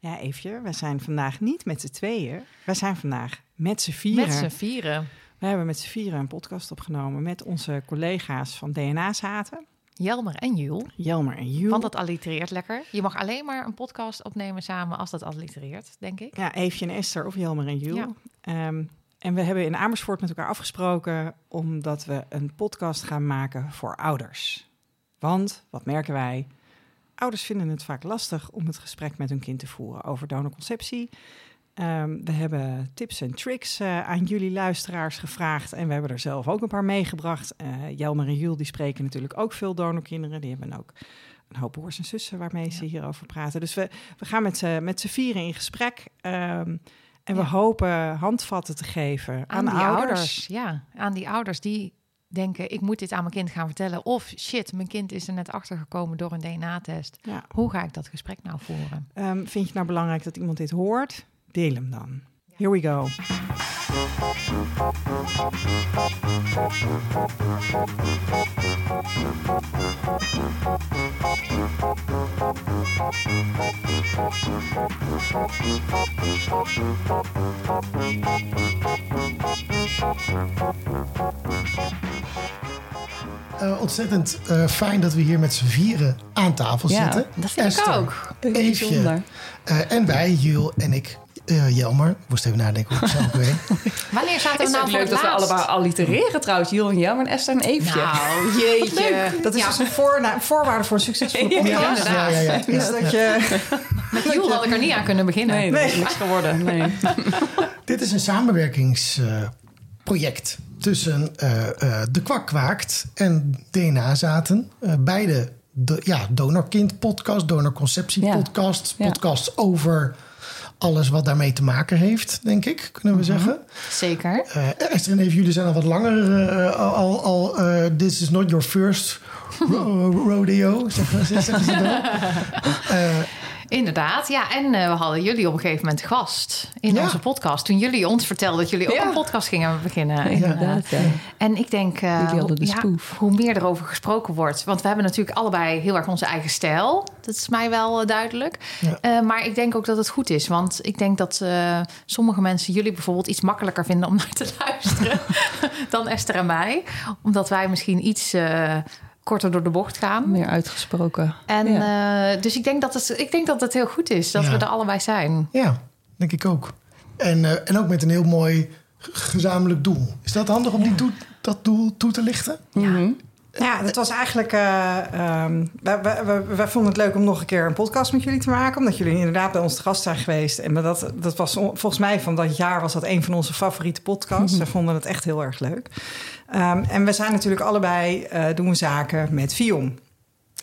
Ja, Eefje, we zijn vandaag niet met z'n tweeën. We zijn vandaag met z'n vieren. Met z'n vieren. We hebben met z'n vieren een podcast opgenomen met onze collega's van DNA Zaten. Jelmer en Jules. Jelmer en Jules. Want dat allitereert lekker. Je mag alleen maar een podcast opnemen samen als dat allitereert, denk ik. Ja, Eefje en Esther of Jelmer en Jules. Ja. Ehm, en we hebben in Amersfoort met elkaar afgesproken omdat we een podcast gaan maken voor ouders. Want, wat merken wij? Ouders vinden het vaak lastig om het gesprek met hun kind te voeren over donorconceptie. Ehm, we hebben tips en tricks eh, aan jullie luisteraars gevraagd. En we hebben er zelf ook een paar meegebracht. Uh, Jelmer en Jules die spreken natuurlijk ook veel donorkinderen. Die hebben ook een hoop broers en zussen waarmee ze hierover praten. Dus we, we gaan met z'n, met z'n vieren in gesprek. Ehm, en we Ja. hopen handvatten te geven aan, Aan, die ouders. ouders. Ja, aan die ouders die denken, ik moet dit aan mijn kind gaan vertellen. Of shit, mijn kind is er net achter gekomen door een DNA-test. Ja. Hoe ga ik dat gesprek nou voeren? Ehm, vind je het nou belangrijk dat iemand dit hoort? Deel hem dan. Here we go. Eh, ontzettend eh, fijn dat we hier met z'n vieren aan tafel Ja, zitten. dat vind ik ook. Eefje Bijzonder. eh, en wij, Jules en ik, eh, Jelmer. Ik moest even nadenken hoe ik zelf weet. Wanneer zaten Het nou ook voor leuk het dat we allebei allitereren trouwens. Jules en Jan en Esther en Eefje. Nou, jeetje. Dat is Ja, dus een voorna- voorwaarde voor een succesvolle Ja, podcast. inderdaad. ja, ja, ja. Is dat je... met Jules had ik er niet aan kunnen beginnen. Nee, dat is niks geworden. Nee. Dit is een samenwerkingsproject tussen eh, eh, De Kwak Kwaakt en DNA Zaten. Eh, beide de, ja, donorkind podcast, donorconceptie podcast, Ja. podcasts over alles wat daarmee te maken heeft, denk ik, kunnen we zeggen. Zeker. Eh Esther en Eve, jullie zijn al wat langer al, al, this is not your first ro- rodeo, zeggen ze, zeggen ze dan. Inderdaad, ja. En eh, we hadden jullie op een gegeven moment gast in Ja. onze podcast. Toen jullie ons vertelden dat jullie ook Ja. een podcast gingen beginnen. Inderdaad, ja. En ik denk, hadden de hoe meer erover gesproken wordt. Want we hebben natuurlijk allebei heel erg onze eigen stijl. Dat is mij wel eh, duidelijk. Maar ik denk ook dat het goed is. Want ik denk dat sommige mensen jullie bijvoorbeeld iets makkelijker vinden om naar te luisteren dan Esther en mij. Omdat wij misschien iets korter door de bocht gaan. Meer uitgesproken. En Ja. eh, dus ik denk, dat het, ik denk dat het heel goed is dat Ja. we er allebei zijn. ja, denk ik ook. En, eh, en ook met een heel mooi gezamenlijk doel. Is dat handig om die doel, dat doel toe te lichten? Mhm. Ja, het was eigenlijk... eh ehm, wij, wij, wij- wij vonden het leuk om nog een keer een podcast met jullie te maken. Omdat jullie inderdaad bij ons te gast zijn geweest. En dat, dat was volgens mij van dat jaar was dat een van onze favoriete podcasts. We vonden het echt heel erg leuk. Ehm, en we zijn natuurlijk allebei, eh, doen we zaken met Viom.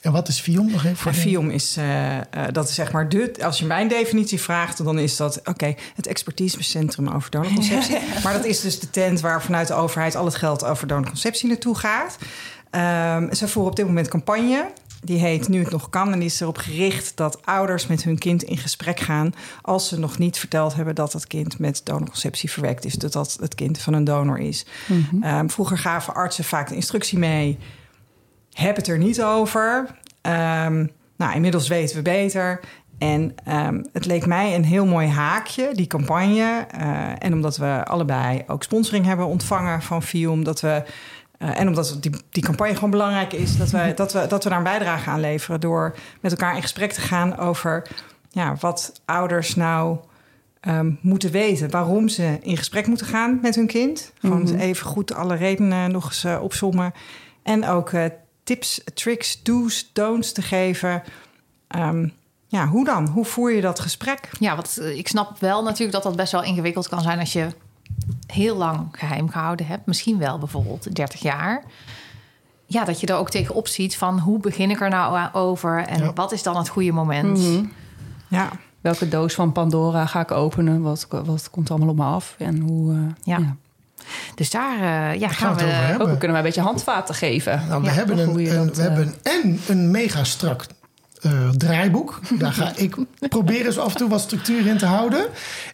En wat is Vion nog even? Maar FIOM is, eh, eh, dat is zeg maar de, als je mijn definitie vraagt, dan is dat, oké, het expertisecentrum over donorconceptie. maar dat is dus de tent waar vanuit de overheid al het geld over donorconceptie naartoe gaat. Ehm, ze voeren op dit moment campagne. Die heet Nu het nog kan. En die is erop gericht dat ouders met hun kind in gesprek gaan. als ze nog niet verteld hebben dat het kind met donorconceptie verwekt is. Dat dat het kind van een donor is. Ehm, vroeger gaven artsen vaak de instructie mee. Heb het er niet over. Ehm, nou, inmiddels weten we beter. En ehm, het leek mij een heel mooi haakje, die campagne. Eh, en omdat we allebei ook sponsoring hebben ontvangen van FIOM, dat we. Eh, en omdat die, die campagne gewoon belangrijk is, dat we, dat, we, dat we daar een bijdrage aan leveren. door met elkaar in gesprek te gaan over ja, wat ouders nou ehm, moeten weten. Waarom ze in gesprek moeten gaan met hun kind. Gewoon even goed alle redenen nog eens eh, opzommen. En ook eh, tips, tricks, do's, don'ts te geven. Ehm, ja, hoe dan? Hoe voer je dat gesprek? Ja, want ik snap wel natuurlijk dat dat best wel ingewikkeld kan zijn als je heel lang geheim gehouden hebt. Misschien wel bijvoorbeeld 30 jaar. Ja, dat je er ook tegenop ziet van hoe begin ik er nou aan over en Ja. wat is dan het goede moment? Mhm. Ja, Welke doos van Pandora ga ik openen? Wat, wat komt er allemaal op me af? En hoe... eh, Ja. Dus daar eh, ja, gaan gaan we het over we. hebben. Ook, we kunnen wij een beetje handvaten geven. Nou, we Ja, hebben, een, een- we hebben en een mega strak eh, draaiboek. Daar ga ik proberen zo af en toe wat structuur in te houden.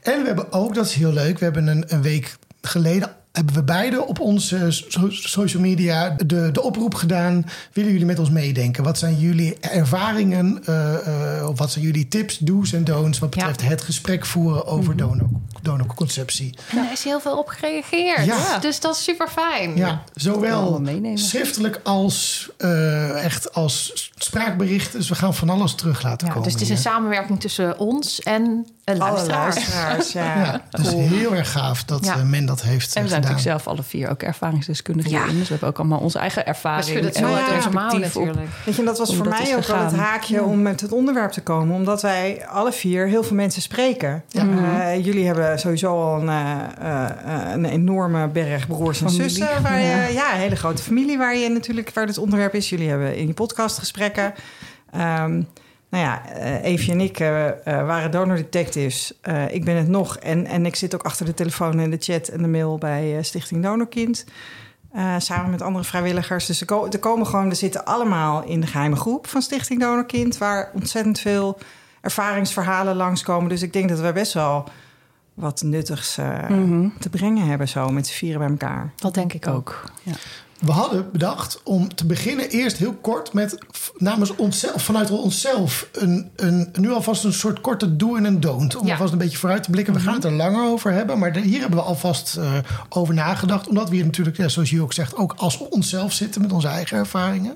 En we hebben ook, dat is heel leuk, we hebben een, een week geleden hebben we beide op onze so- social media de, de oproep gedaan. Willen jullie met ons meedenken? Wat zijn jullie ervaringen? of wat zijn jullie tips, do's en don'ts wat Ja. betreft het gesprek voeren over donor, donorconceptie? En daar is heel veel op gereageerd. Ja. Dus dat is super fijn. Ja, zowel meenemen. schriftelijk als eh, echt als spraakbericht. Dus we gaan van alles terug laten Ja, komen. dus het is een samenwerking tussen ons en een Alle luisteraar. luisteraars, ja. Ja, dus heel erg gaaf dat Ja. eh, men dat heeft En we zijn gedaan. natuurlijk zelf alle vier ook ervaringsdeskundigen Ja. Dus we hebben ook allemaal onze eigen We ervaring. schudden het en zo Ja, uit ja. onze mouwen perspectief op. natuurlijk. Weet je, en dat was voor dat mij is ook wel het haakje om met het onderwerp te komen. Omdat wij alle vier heel veel mensen spreken. Ja. Eh, jullie hebben sowieso al een, eh, eh, een enorme berg broers en zussen. Waar je, Ja. ja. een hele grote familie waar je natuurlijk waar dit onderwerp is. Jullie hebben in je podcast gesprekken. Ehm, nou ja, eh Evie en ik eh, eh, waren donor detectives. Eh, ik ben het nog. En, en ik zit ook achter de telefoon en de chat en de mail bij eh, Stichting Donorkind. Eh, samen met andere vrijwilligers. Dus er, ko- er komen gewoon, we zitten allemaal in de geheime groep van Stichting Donorkind, waar ontzettend veel ervaringsverhalen langskomen. Dus ik denk dat we best wel wat nuttigs eh, Mhm. te brengen hebben, zo met z'n vieren bij elkaar. Dat denk ik ook. Ook. Ja. We hadden bedacht om te beginnen eerst heel kort met namens onszelf, vanuit onszelf, een, een, nu alvast een soort korte do en een don't. Om Ja. alvast een beetje vooruit te blikken. We gaan het er langer over hebben, maar hier hebben we alvast eh, over nagedacht. Omdat we hier natuurlijk, ja, zoals je ook zegt, ook als onszelf zitten met onze eigen ervaringen.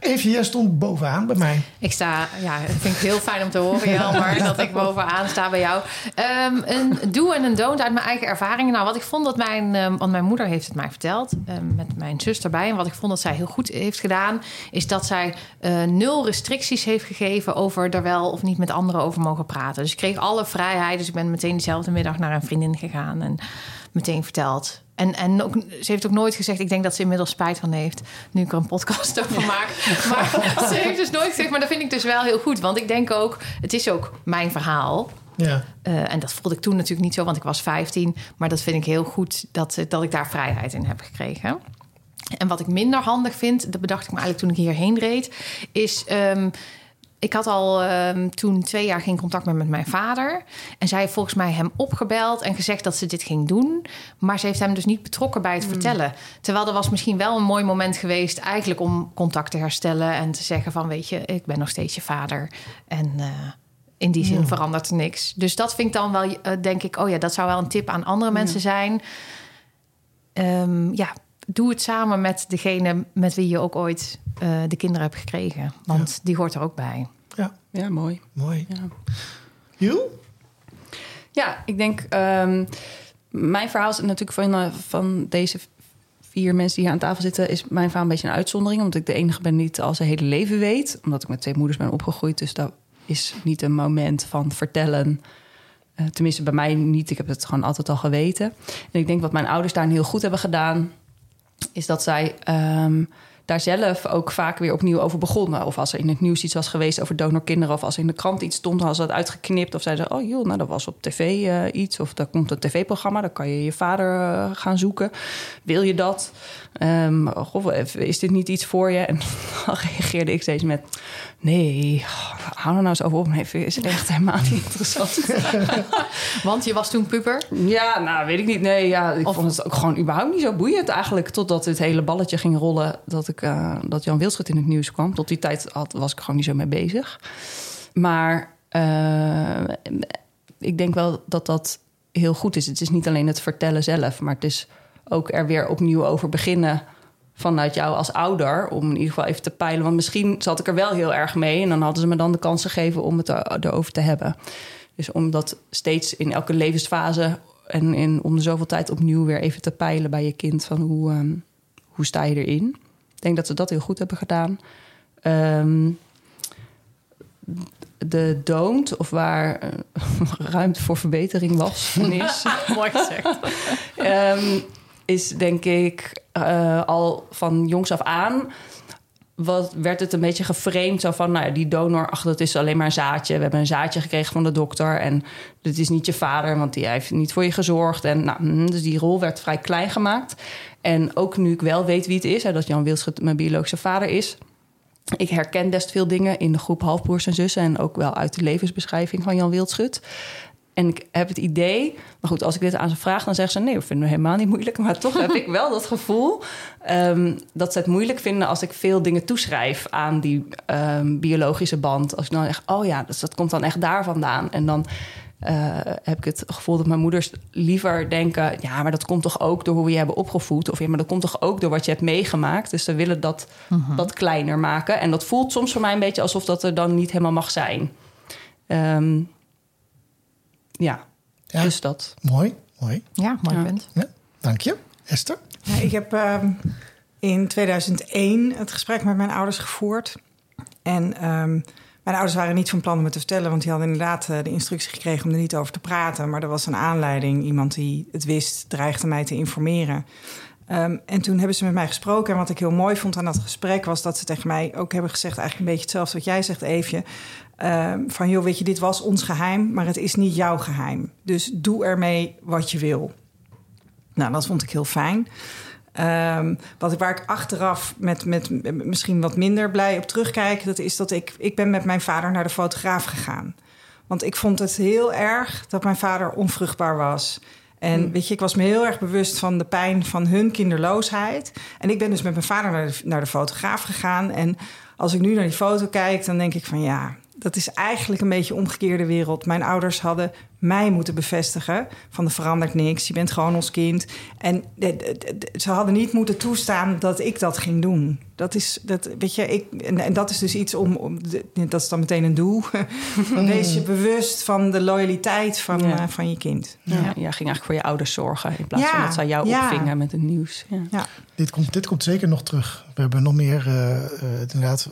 Even, jij stond bovenaan bij mij. Ik sta, ja, dat vind ik heel fijn om te horen, Jelmer, dat ik bovenaan sta bij jou. Ehm, een do en een don't uit mijn eigen ervaringen. Nou, wat ik vond dat mijn, ehm, want mijn moeder heeft het mij verteld, ehm, met mijn zus En wat ik vond dat zij heel goed heeft gedaan, is dat zij eh, nul restricties heeft gegeven over er wel of niet met anderen over mogen praten. Dus ik kreeg alle vrijheid. Dus ik ben meteen diezelfde middag naar een vriendin gegaan en meteen verteld. En, en ook, ze heeft ook nooit gezegd, ik denk dat ze inmiddels spijt van heeft, nu ik er een podcast over maak. Maar ze heeft dus nooit gezegd, maar dat vind ik dus wel heel goed. Want ik denk ook, het is ook mijn verhaal. Ja. Eh, en dat voelde ik toen natuurlijk niet zo, want ik was 15. Maar dat vind ik heel goed dat, dat ik daar vrijheid in heb gekregen. En wat ik minder handig vind, dat bedacht ik me eigenlijk toen ik hierheen reed, is. ehm, ik had al ehm, toen twee jaar geen contact meer met mijn vader. En zij heeft volgens mij hem opgebeld en gezegd dat ze dit ging doen. Maar ze heeft hem dus niet betrokken bij het vertellen. Terwijl er was misschien wel een mooi moment geweest... eigenlijk om contact te herstellen en te zeggen van... weet je, ik ben nog steeds je vader. En eh, in die zin verandert er niks. Dus dat vind ik dan wel, eh, denk ik... oh ja, dat zou wel een tip aan andere mensen zijn. Ehm, ja, doe het samen met degene met wie je ook ooit eh, de kinderen hebt gekregen. Want die hoort er ook bij. ja, ja, mooi. mooi. Ja. Jules? Ja, ik denk... ehm, mijn verhaal is natuurlijk van, eh, van deze vier mensen die hier aan tafel zitten... is mijn verhaal een beetje een uitzondering. Omdat ik de enige ben die het al zijn hele leven weet. Omdat ik met twee moeders ben opgegroeid. Dus dat is niet een moment van vertellen... Eh, tenminste, bij mij niet. Ik heb het gewoon altijd al geweten. En ik denk wat mijn ouders daarin heel goed hebben gedaan... is dat zij ehm, daar zelf ook vaak weer opnieuw over begonnen. Of als er in het nieuws iets was geweest over donorkinderen... of als in de krant iets stond, hadden ze dat uitgeknipt. Of zeiden ze, oh joh, nou, dat was op tv eh, iets. Of daar komt een tv-programma, dan kan je je vader eh, gaan zoeken. Wil je dat? Ehm, goh, is dit niet iets voor je? En dan reageerde ik steeds met... nee, hou er nou eens over op. Nee, is echt helemaal niet interessant. Want je was toen puber. Ja, nou, weet ik niet. Nee, ja, ik Of- vond het ook gewoon überhaupt niet zo boeiend eigenlijk. Totdat het hele balletje ging rollen dat, ik, eh, dat Jan Wildschut in het nieuws kwam. Tot die tijd had, was ik gewoon niet zo mee bezig. Maar eh, ik denk wel dat dat heel goed is. Het is niet alleen het vertellen zelf, maar het is ook er weer opnieuw over beginnen vanuit jou als ouder. Om in ieder geval even te peilen. Want misschien zat ik er wel heel erg mee. En dan hadden ze me dan de kans gegeven om het er, erover te hebben. Dus om dat steeds in elke levensfase en in, om zoveel tijd opnieuw weer even te peilen bij je kind. Van hoe, ehm, hoe sta je erin? Ik denk dat ze dat heel goed hebben gedaan. Ehm, de don't, of waar eh, ruimte voor verbetering was en is, Mooi gezegd. Ehm, is denk ik eh, al van jongs af aan. Wat werd het een beetje geframed zo van, nou ja, die donor, ach, dat is alleen maar een zaadje. We hebben een zaadje gekregen van de dokter en dit is niet je vader, want die heeft niet voor je gezorgd. En nou, hm, dus die rol werd vrij klein gemaakt. En ook nu ik wel weet wie het is, hè, dat Jan Wildschut mijn biologische vader is. Ik herken best veel dingen in de groep halfbroers en zussen en ook wel uit de levensbeschrijving van Jan Wildschut. En ik heb het idee, maar goed, als ik dit aan ze vraag, dan zeggen ze nee, we vinden het helemaal niet moeilijk. Maar toch heb ik wel dat gevoel ehm, dat ze het moeilijk vinden als ik veel dingen toeschrijf aan die ehm, biologische band. Als ik dan echt, oh ja, dus dat komt dan echt daar vandaan. En dan eh, heb ik het gevoel dat mijn moeders liever denken: ja, maar dat komt toch ook door hoe we je hebben opgevoed? Of ja, maar dat komt toch ook door wat je hebt meegemaakt? Dus ze willen dat wat kleiner maken. En dat voelt soms voor mij een beetje alsof dat er dan niet helemaal mag zijn. Ehm, ja. Ja. dus dat. Mooi, mooi. Ja, mooi Ja. punt. Ja, dank je. Esther? Ja, ik heb ehm, in 2001 het gesprek met mijn ouders gevoerd. En ehm, mijn ouders waren niet van plan om het te vertellen, want die hadden inderdaad eh, de instructie gekregen om er niet over te praten. Maar er was een aanleiding. Iemand die het wist, dreigde mij te informeren. Ehm, en toen hebben ze met mij gesproken. En wat ik heel mooi vond aan dat gesprek was dat ze tegen mij ook hebben gezegd: eigenlijk een beetje hetzelfde wat jij zegt, Eefje. Ehm, van joh, weet je, dit was ons geheim, maar het is niet jouw geheim. Dus doe ermee wat je wil. Nou, dat vond ik heel fijn. Ehm, wat waar ik achteraf met, met misschien wat minder blij op terugkijk... dat is dat ik, ik ben met mijn vader naar de fotograaf gegaan. Want ik vond het heel erg dat mijn vader onvruchtbaar was. En weet je, ik was me heel erg bewust van de pijn van hun kinderloosheid. En ik ben dus met mijn vader naar de, naar de fotograaf gegaan. En als ik nu naar die foto kijk, dan denk ik van ja, dat is eigenlijk een beetje omgekeerde wereld. Mijn ouders hadden mij moeten bevestigen van er verandert niks, je bent gewoon ons kind. En de- de- de- ze hadden niet moeten toestaan dat ik dat ging doen. Dat is, dat, weet je, ik, en, en dat is dus iets om, om de- dat is dan meteen een doel. Wees je bewust van de loyaliteit van, Ja. eh, van je kind. Ja. ja, ging eigenlijk voor je ouders zorgen in plaats Ja, van dat zij jou ja. opvingen met het nieuws. Ja. Ja. Dit komt, dit komt zeker nog terug. We hebben nog meer, eh, eh, inderdaad,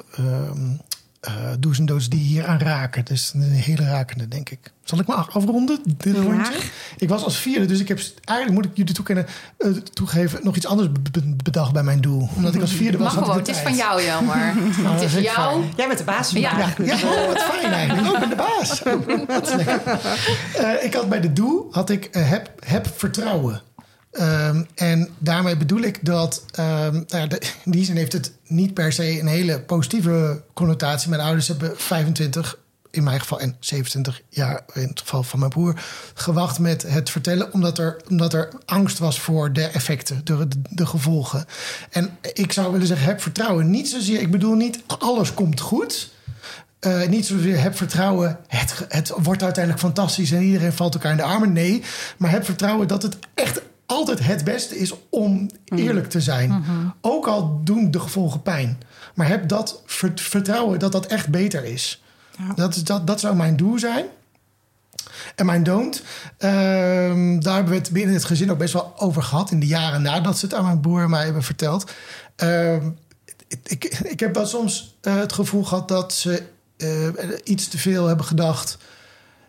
do's en die hier aan raken. Dus een hele rakende, denk ik. Zal ik maar afronden, dit Ja. rondje? Ik was als vierde, dus ik heb eigenlijk, moet ik jullie toekennen, eh, toegeven, nog iets anders be- be- bedacht bij mijn doel. Omdat ik als vierde was, Mag gewoon, het is van jou, Jelmer. Nou, het is jou. fijn. Jij bent de baas Ja. Ja, ja oh, wat fijn eigenlijk. Oh, ik ben de baas. Wat is lekker. Eh, ik had bij de doel had ik heb, heb vertrouwen. Ehm, en daarmee bedoel ik dat, ehm, nou ja, de- in die zin heeft het niet per se een hele positieve connotatie. Mijn ouders hebben 25, in mijn geval, en 27 jaar in het geval van mijn broer, gewacht met het vertellen, omdat er, omdat er angst was voor de effecten, de, de, gevolgen. En ik zou willen zeggen, heb vertrouwen. Niet zozeer, ik bedoel niet alles komt goed. Eh, niet zozeer heb vertrouwen, het, het wordt uiteindelijk fantastisch en iedereen valt elkaar in de armen. Nee, maar heb vertrouwen dat het echt altijd het beste is om eerlijk te zijn. Ook al doen de gevolgen pijn. Maar heb dat ver- vertrouwen dat dat echt beter is. Ja. Dat, dat, dat zou mijn doel zijn. En mijn don't, ehm, daar hebben we het binnen het gezin ook best wel over gehad. In de jaren nadat ze het aan mijn broer en mij hebben verteld. Ehm, ik, ik heb wel soms eh, het gevoel gehad dat ze eh, iets te veel hebben gedacht.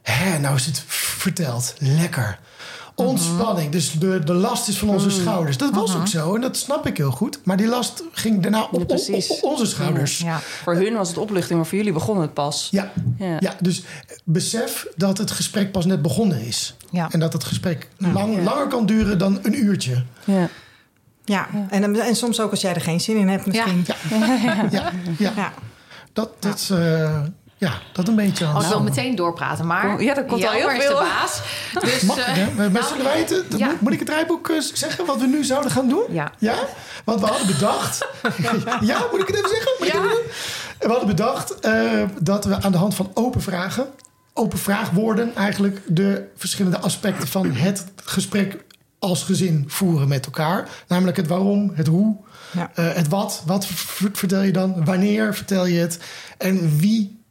Hè, nou is het verteld. Lekker. Ontspanning. Dus de, de last is van onze schouders. Dat was ook zo en dat snap ik heel goed. Maar die last ging daarna op, op- precies. op onze schouders. Ja. Voor hun was het opluchting, maar voor jullie begon het pas. Ja, Ja. ja, dus besef dat het gesprek pas net begonnen is. Ja. En dat het gesprek lang, langer kan duren dan een uurtje. Ja. Ja, en, en soms ook als jij er geen zin in hebt misschien. Ja, ja, Ja. Dat, dat, eh, ja, dat een beetje. Als we Nou, wel meteen doorpraten, maar Ja, dat komt al heel veel. de baas. Dus, Mag ik, eh, hè? Nou, eh, ja. moet, moet ik het rijboek eh, zeggen wat we nu zouden gaan doen? Ja. Ja? Want we hadden bedacht... ja, moet ik het even zeggen? Moet Ja. We hadden bedacht eh, dat we aan de hand van open vragen... open vraagwoorden eigenlijk de verschillende aspecten van het gesprek als gezin voeren met elkaar. Namelijk het waarom, het hoe, Ja. eh, het wat. Wat vertel je dan? Wanneer vertel je het? En wie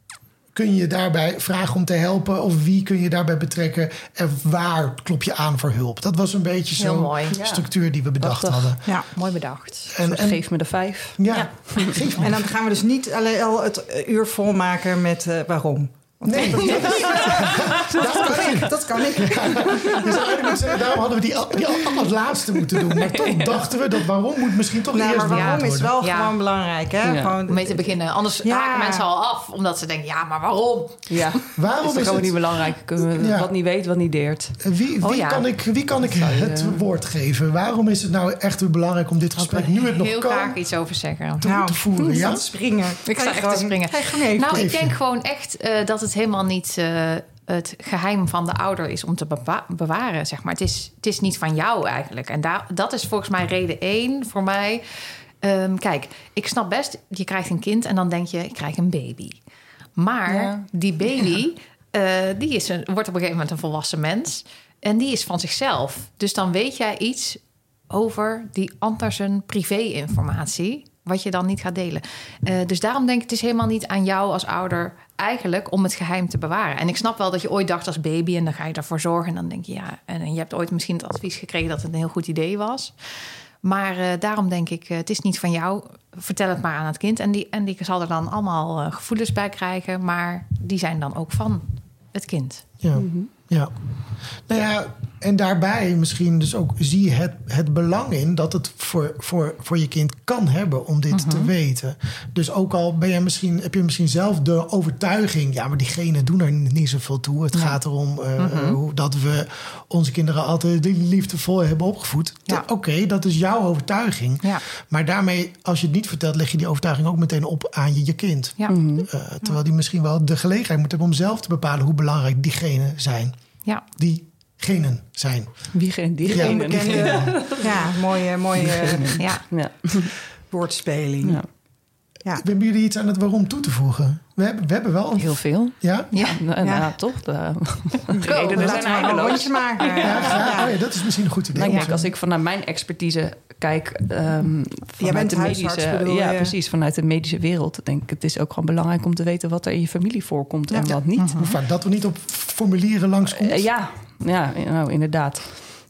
kun je daarbij vragen om te helpen? Of wie kun je daarbij betrekken? En waar klop je aan voor hulp? Dat was een beetje zo'n. Ja. structuur die we bedacht Prachtig. hadden. Ja. Mooi bedacht. En, Dus en, geef me de vijf. ja, geef me. En dan gaan we dus niet alleen al het uur volmaken met eh, waarom. Nee, dat, Dat kan ik. Dat kan ik. dus daarom hadden we die, al- die al- als laatste moeten doen. Maar toch dachten we dat waarom moet misschien toch Nou, eerst maar waarom is wel Ja. gewoon belangrijk. Hè? Ja. Gewoon, Om mee te beginnen. Anders Ja. haken mensen al af. Omdat ze denken, ja, maar waarom? Ja. Waarom is ook het- niet belangrijk. Kunnen we- Ja. Wat niet weet, wat niet deert. Wie, wie, Oh ja. kan ik, wie kan ik het woord geven? Waarom is het nou echt weer belangrijk om dit gesprek, nu het nog Heel kan, graag iets over zeggen. te, Nou, te voeren? Ja? te springen. Ik Ga sta echt te gewoon- springen. gewoon. Nou, ik denk gewoon echt eh, dat het helemaal niet... eh, het geheim van de ouder is om te bewa- bewaren, zeg maar. Het is, het is niet van jou eigenlijk. En daar, dat is volgens mij reden één voor mij. Ehm, kijk, ik snap best, je krijgt een kind en dan denk je, ik krijg een baby. Maar Ja. die baby, eh, die is een, wordt op een gegeven moment een volwassen mens. En die is van zichzelf. Dus dan weet jij iets over die ander zijn privé-informatie... wat je dan niet gaat delen. Eh, dus daarom denk ik, het is helemaal niet aan jou als ouder... eigenlijk om het geheim te bewaren. En ik snap wel dat je ooit dacht als baby... en dan ga je ervoor zorgen en dan denk je... ja, en je hebt ooit misschien het advies gekregen... dat het een heel goed idee was... Maar eh, daarom denk ik, eh, het is niet van jou. Vertel het maar aan het kind. En die, en die zal er dan allemaal gevoelens bij krijgen. Maar die zijn dan ook van het kind. Ja. Ja. Nou ja, en daarbij misschien dus ook zie je het, het belang in dat het voor, voor, voor je kind kan hebben om dit te weten. Dus ook al ben je misschien, heb je misschien zelf de overtuiging, ja, maar diegenen doen er niet zoveel toe. Het gaat erom hoe, dat we onze kinderen altijd liefdevol hebben opgevoed. Ja. Oké, dat is jouw overtuiging. Ja. Maar daarmee, als je het niet vertelt, leg je die overtuiging ook meteen op aan je, je kind. Eh, terwijl die misschien wel de gelegenheid moet hebben om zelf te bepalen hoe belangrijk diegenen zijn. Ja. Diegenen zijn. Wie geen diegene. Onbekende, ja, mooie, mooie ja. Ja. woordspeling. ja, Ja. Hebben jullie iets aan het waarom toe te voegen? We hebben, we hebben wel een... heel veel. Ja? Ja, nou, Ja. nou, toch? De, redenen laten zijn eindeloos. rondje maken. Ja, Ja, graag. ja. Oh ja, dat is misschien een goed idee. Nou, kijk, als ik vanuit mijn expertise kijk. ehm vanuit bent de medische, Ja, je? precies. Vanuit de medische wereld. Denk ik, het is ook gewoon belangrijk om te weten wat er in je familie voorkomt en Ja. wat niet. Hoe vaak dat we niet op formulieren langskomt. Eh, ja, ja, nou inderdaad.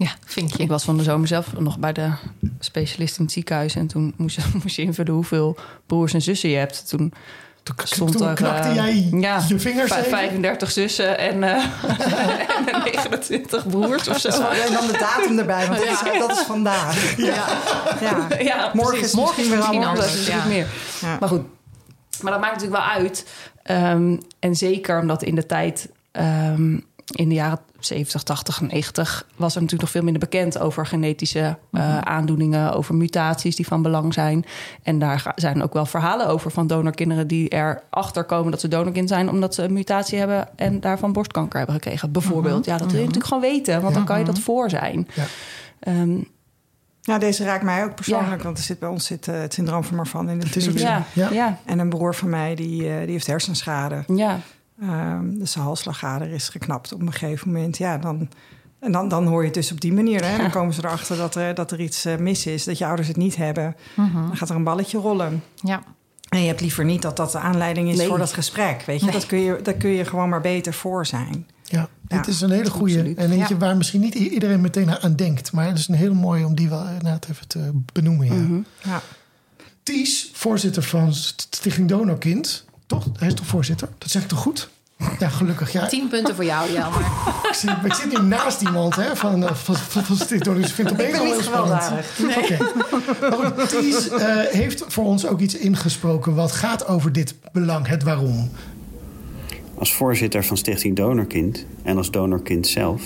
Ja, vind je. Ik was van de zomer zelf nog bij de specialist in het ziekenhuis. En toen moest je, moest je invullen hoeveel broers en zussen je hebt. Toen toen, stond toen er... knakte eh, jij ja, je vingers vij- even. 35 zussen en, eh, en 29 broers of zo. En dan de datum erbij, want dat is, dat is vandaag. Ja. Ja. Ja, Morgen precies. is misschien weer misschien anders. anders. is ja. het meer. Ja. Maar goed, maar dat maakt natuurlijk wel uit. Ehm, en zeker omdat in de tijd, ehm, in de jaren 70, 80, 90, was er natuurlijk nog veel minder bekend over genetische eh, aandoeningen, over mutaties die van belang zijn. En daar zijn ook wel verhalen over van donorkinderen die erachter komen dat ze donorkind zijn, omdat ze een mutatie hebben en daarvan borstkanker hebben gekregen. Bijvoorbeeld. Ja, dat wil je natuurlijk gewoon weten, want dan kan je dat voor zijn. Ja. Ehm, Ja, deze raakt mij ook persoonlijk, want er zit bij ons zit, eh, het syndroom van Marfan in de familie. ja, En een broer van mij, die, eh, die heeft hersenschade. ja. Ehm, dus zijn halsslagader is geknapt op een gegeven moment. Ja, dan, en dan, dan hoor je het dus op die manier. Hè? Dan komen ze erachter dat er, dat er iets eh, mis is. Dat je ouders het niet hebben. Dan gaat er een balletje rollen. Ja. En je hebt liever niet dat dat de aanleiding is Nee. voor dat gesprek. Weet je, Nee. dat, kun je, dat kun je gewoon maar beter voor zijn. Ja, dit is een hele goede. absoluut. En eentje Ja. waar misschien niet iedereen meteen aan denkt. Maar het is een hele mooie om die wel inderdaad even te benoemen. Ja. Mhm. Ja. Ties, voorzitter van Stichting Donorkind. Toch? Hij is toch voorzitter? Dat zeg ik toch goed? Ja, gelukkig. Ja, Tien punten voor jou, Jelmer. ik, zit, ik zit nu naast iemand hè, van, eh, van, van, van Stichting. Dus ik vind het opeens ben al niet heel spannend. Maar goed, Ties eh, heeft voor ons ook iets ingesproken wat gaat over dit belang, het waarom. Als voorzitter van Stichting Donorkind en als donorkind zelf